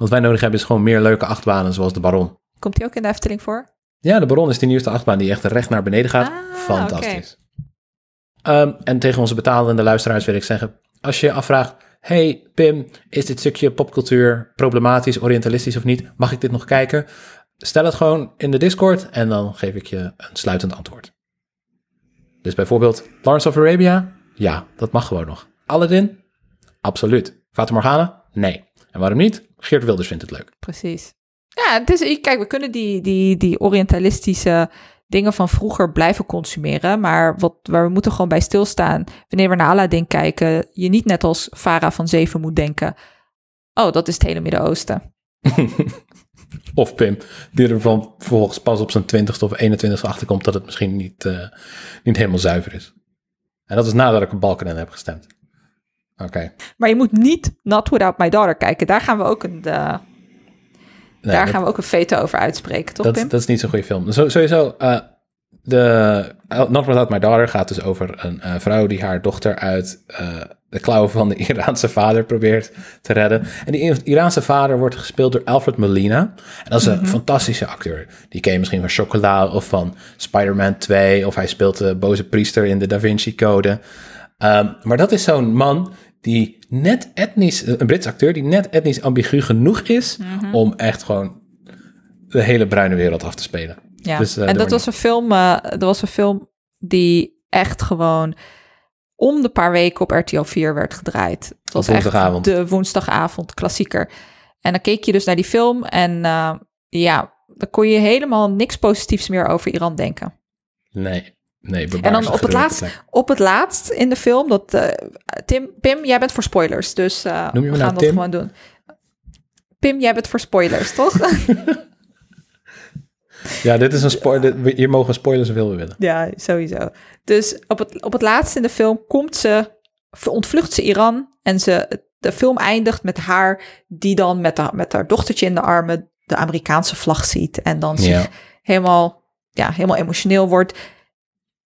Wat wij nodig hebben is gewoon meer leuke achtbanen zoals de Baron. Komt die ook in de Efteling voor? Ja, de Baron is die nieuwste achtbaan die echt recht naar beneden gaat. Ah, Fantastisch. Ehm, en tegen onze betalende luisteraars wil ik zeggen, als je je afvraagt, hey Pim, is dit stukje popcultuur problematisch, orientalistisch of niet? Mag ik dit nog kijken? Stel het gewoon in de Discord en dan geef ik je een sluitend antwoord. Dus bijvoorbeeld Lawrence of Arabia? Ja, dat mag gewoon nog. Aladdin? Absoluut. Fata Morgana? Nee. En waarom niet? Geert Wilders vindt het leuk. Precies. Ja, het is, kijk, we kunnen die, die, die orientalistische dingen van vroeger blijven consumeren. Maar wat, waar we moeten gewoon bij stilstaan, wanneer we naar Aladdin kijken, je niet net als Farah van Zeven moet denken, oh, dat is het hele Midden-Oosten. Of Pim, die er van vervolgens pas op zijn 20ste of 21ste achterkomt dat het misschien niet, eh, niet helemaal zuiver is. En dat is nadat ik op Balkenende heb gestemd. Oké. Maar je moet niet Not Without My Daughter kijken. Daar gaan we ook een, eh, Nee, daar dat, gaan we ook een veto over uitspreken, toch dat, Pim? dat is niet zo'n goede film. Zo, sowieso, eh, de Not Without My Daughter gaat dus over een eh, vrouw die haar dochter uit eh, de klauwen van de Iraanse vader probeert te redden. En die Iraanse vader wordt gespeeld door Alfred Molina. En dat is een fantastische acteur. Die ken je misschien van Chocola of van Spider-Man 2. Of hij speelt de boze priester in de Da Vinci Code. Ehm, maar dat is zo'n man die net etnisch, een Brits acteur, die net etnisch ambigu genoeg is om echt gewoon de hele bruine wereld af te spelen. Ja. Dus, eh, en dat was, een film, eh, dat was een film die echt gewoon om de paar weken op RTL 4 werd gedraaid. Het was echt de woensdagavond klassieker. En dan keek je dus naar die film en eh, ja, dan kon je helemaal niks positiefs meer over Iran denken. Nee, nee. En dan op het, laatst, plek. op het laatst in de film, dat eh, Tim, Pim, jij bent voor spoilers, dus eh, Noem je we nou gaan dat Tim? gewoon doen. Pim, jij bent voor spoilers, toch? Ja, dit is een spoiler. Hier mogen spoilers zoveel we willen. Ja, sowieso. Dus op het, op het laatste in de film komt ze, ontvlucht ze Iran en ze, de film eindigt met haar die dan met, haar met haar dochtertje in de armen de Amerikaanse vlag ziet en dan zich helemaal, ja, helemaal emotioneel wordt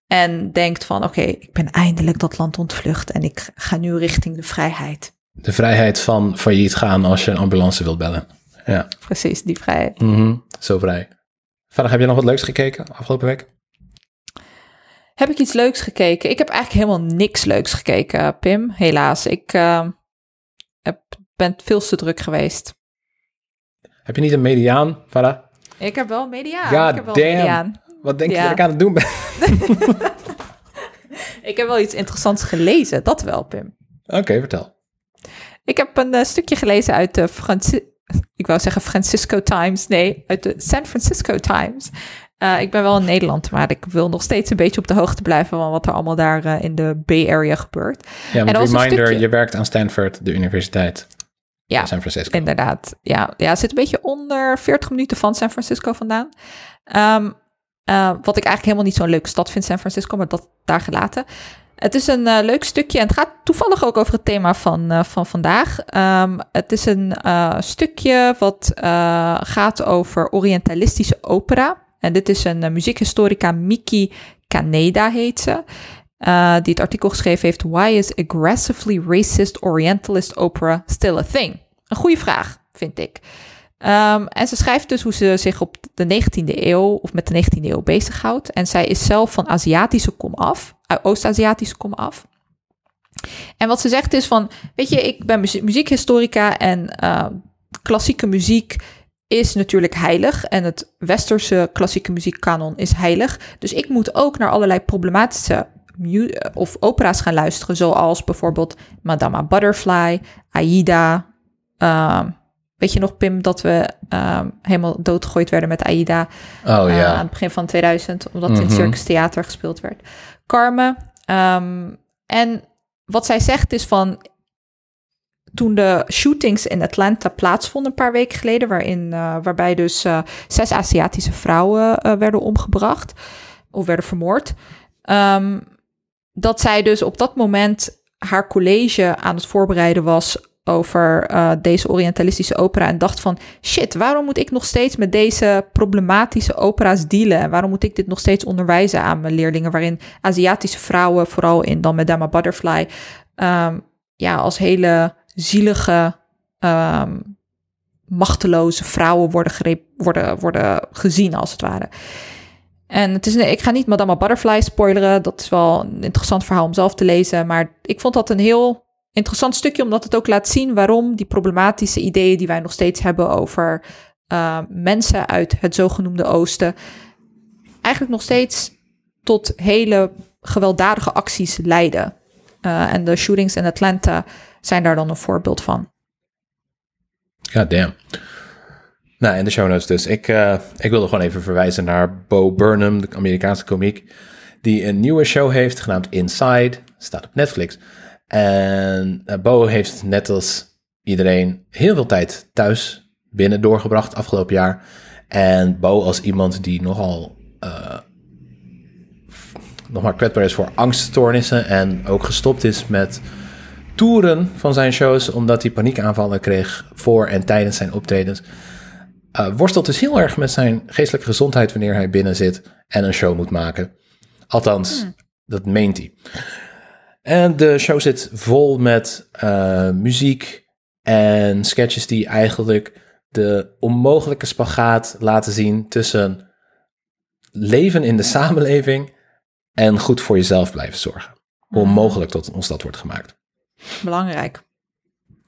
en denkt van oké, ik ben eindelijk dat land ontvlucht en ik ga nu richting de vrijheid. De vrijheid van failliet gaan als je een ambulance wilt bellen. Ja, Precies, die vrijheid. mhm, zo vrij. Verder, heb je nog wat leuks gekeken afgelopen week? Heb ik iets leuks gekeken? Ik heb eigenlijk helemaal niks leuks gekeken, Pim. Helaas. Ik eh, heb, ben veel te druk geweest. Heb je niet een mediaan, Farah? Ik heb wel media. God ik heb wel damn. mediaan. Wat denk je dat ik aan het doen ben? Ik heb wel iets interessants gelezen. Dat wel, Pim. Oké, vertel. Ik heb een eh, stukje gelezen uit de Franci ik wou zeggen Francisco Times. Nee, uit de San Francisco Times. Eh, ik ben wel in Nederland, maar ik wil nog steeds een beetje op de hoogte blijven van wat er allemaal daar eh, in de Bay Area gebeurt. Ja, een reminder, stukje- je werkt aan Stanford, de universiteit Ja, San Francisco. Inderdaad, ja. ja. Zit een beetje onder 40 minuten van San Francisco vandaan. Ehm, eh, wat ik eigenlijk helemaal niet zo'n leuke stad vind, San Francisco, maar dat daar gelaten. Het is een eh, leuk stukje en het gaat toevallig ook over het thema van, eh, van vandaag. Ehm, het is een stukje wat gaat over Orientalistische opera. En dit is een muziekhistorica, Miki Kaneda heet ze. die het artikel geschreven heeft: Why is aggressively racist Orientalist opera still a thing? Een goede vraag, vind ik. Ehm, en ze schrijft dus hoe ze zich op de 19e eeuw of met de 19e eeuw bezighoudt. En zij is zelf van Aziatische kom af, Oost-Aziatische kom af. En wat ze zegt is van, weet je, ik ben muzie- muziekhistorica en eh, klassieke muziek is natuurlijk heilig en het westerse klassieke muziekkanon is heilig. Dus ik moet ook naar allerlei problematische of opera's gaan luisteren, zoals bijvoorbeeld Madama Butterfly, Aida. ehm, weet je nog, Pim, dat we ehm, helemaal doodgegooid werden met Aida Oh eh, ja. aan het begin van 2000, omdat het in Mhm. Circus Theater gespeeld werd. Carmen. ehm, en wat zij zegt is van. Toen de shootings in Atlanta plaatsvonden een paar weken geleden, waarin, eh, waarbij dus eh, zes Aziatische vrouwen eh, werden omgebracht of werden vermoord, ehm, dat zij dus op dat moment haar college aan het voorbereiden was over eh, deze Orientalistische opera en dacht van shit, waarom moet ik nog steeds met deze problematische opera's dealen en waarom moet ik dit nog steeds onderwijzen aan mijn leerlingen, waarin Aziatische vrouwen, vooral in dan Madama Butterfly, ehm, ja, als hele zielige, ehm, machteloze vrouwen worden, worden, worden gezien als het ware. En het is, ik ga niet Madame Butterfly spoileren. Dat is wel een interessant verhaal om zelf te lezen. Maar ik vond dat een heel interessant stukje, omdat het ook laat zien waarom die problematische ideeën die wij nog steeds hebben over eh, mensen uit het zogenoemde Oosten, eigenlijk nog steeds tot hele gewelddadige acties leiden. Eh, en de shootings in Atlanta zijn daar dan een voorbeeld van. God damn. Nou, in de show notes dus. Ik, eh, ik wilde gewoon even verwijzen naar Bo Burnham, de Amerikaanse komiek, die een nieuwe show heeft genaamd Inside. Staat op Netflix. En eh, Bo heeft net als iedereen heel veel tijd thuis binnen doorgebracht afgelopen jaar. En Bo als iemand die nogal eh, nog maar kwetsbaar is voor angststoornissen en ook gestopt is met toeren van zijn shows, omdat hij paniekaanvallen kreeg voor en tijdens zijn optredens. Uh, worstelt dus heel erg met zijn geestelijke gezondheid wanneer hij binnen zit en een show moet maken. Althans, dat meent hij. En de show zit vol met uh, muziek en sketches die eigenlijk de onmogelijke spagaat laten zien tussen leven in de samenleving en goed voor jezelf blijven zorgen. Hoe onmogelijk tot ons dat wordt gemaakt. Belangrijk.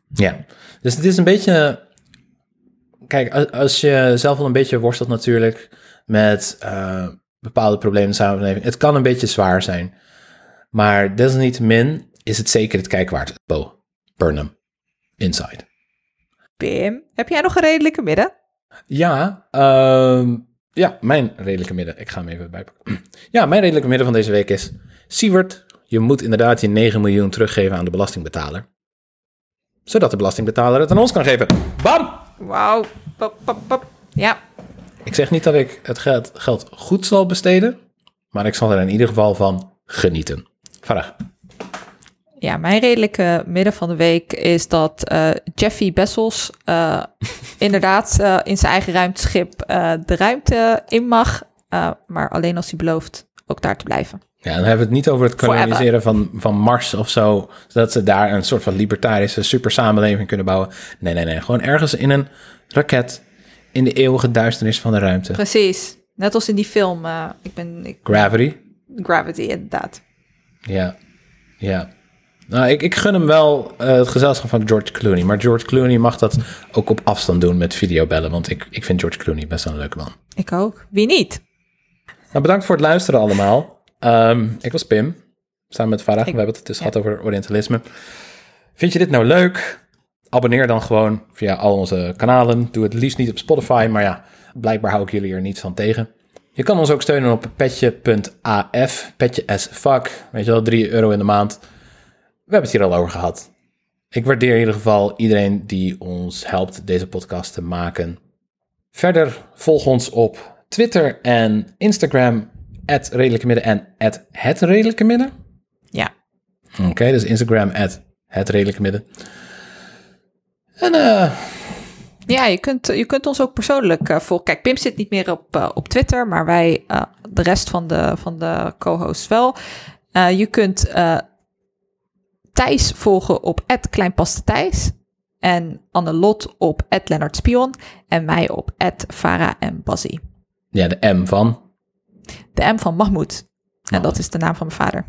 Ja, dus het is een beetje. Kijk, als je zelf al een beetje worstelt natuurlijk met uh, bepaalde problemen in de samenleving, het kan een beetje zwaar zijn. Maar desalniettemin is het zeker het kijken waard. Bo, Burnham, Inside. Pim, heb jij nog een redelijke midden? Ja, uh, ja, mijn redelijke midden. Ik ga hem even bijpakken. Ja, mijn redelijke midden van deze week is... Siewert, je moet inderdaad je 9 miljoen teruggeven aan de belastingbetaler. Zodat de belastingbetaler het aan ons kan geven. Bam! Wauw. Ja. Ik zeg niet dat ik het geld, geld goed zal besteden, maar ik zal er in ieder geval van genieten. Ja, mijn redelijke midden van de week is dat eh, Jeffy Bessels uh, inderdaad uh, in zijn eigen ruimteschip de ruimte in mag, maar alleen als hij belooft ook daar te blijven. Ja, dan hebben we het niet over het koloniseren van, van Mars of zo, zodat ze daar een soort van libertarische super samenleving kunnen bouwen. Nee, nee, nee. Gewoon ergens in een raket in de eeuwige duisternis van de ruimte. Precies. Net als in die film. ik ben, ik, Gravity. Gravity, inderdaad. Ja, ja. Nou, ik, ik gun hem wel uh, het gezelschap van George Clooney. Maar George Clooney mag dat ook op afstand doen met videobellen. Want ik, ik vind George Clooney best wel een leuke man. Ik ook. Wie niet? Nou, bedankt voor het luisteren allemaal. Um, ik was Pim, samen met Farah. Ik, We hebben het dus ja. gehad over Orientalisme. Vind je dit nou leuk? Abonneer dan gewoon via al onze kanalen. Doe het liefst niet op Spotify, maar ja, blijkbaar hou ik jullie er niets van tegen. Je kan ons ook steunen op petje.af, petje as fuck. Weet je wel, 3 euro in de maand. We hebben het hier al over gehad. Ik waardeer in ieder geval iedereen die ons helpt deze podcast te maken. Verder volg ons op Twitter en Instagram, het redelijke midden en het redelijke midden. Ja. Oké, okay, dus Instagram, het redelijke midden. En uh, ja, je kunt, je kunt ons ook persoonlijk uh, volgen. Kijk, Pim zit niet meer op, uh, op Twitter, maar wij, uh, de rest van de, van de co-hosts wel. je kunt Thijs volgen op @kleinpastethijs en Annelot op Lennart Spion en mij op Farah en Bazzi. Ja, de M van? De M van Mahmoud. En dat is de naam van mijn vader.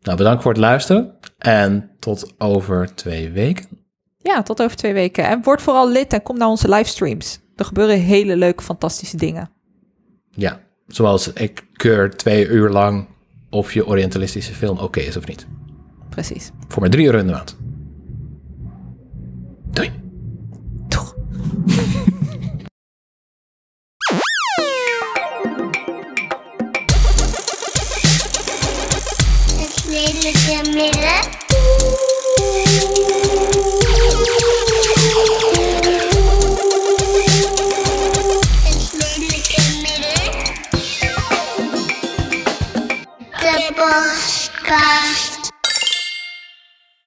Nou, bedankt voor het luisteren en tot over twee weken. Ja, tot over twee weken. En word vooral lid en kom naar onze livestreams. Er gebeuren hele leuke, fantastische dingen. Ja, zoals ik keur twee uur lang of je Orientalistische film oké is of niet. Precies. Voor maar drie euro in de maand. Doei. Het midden. Class.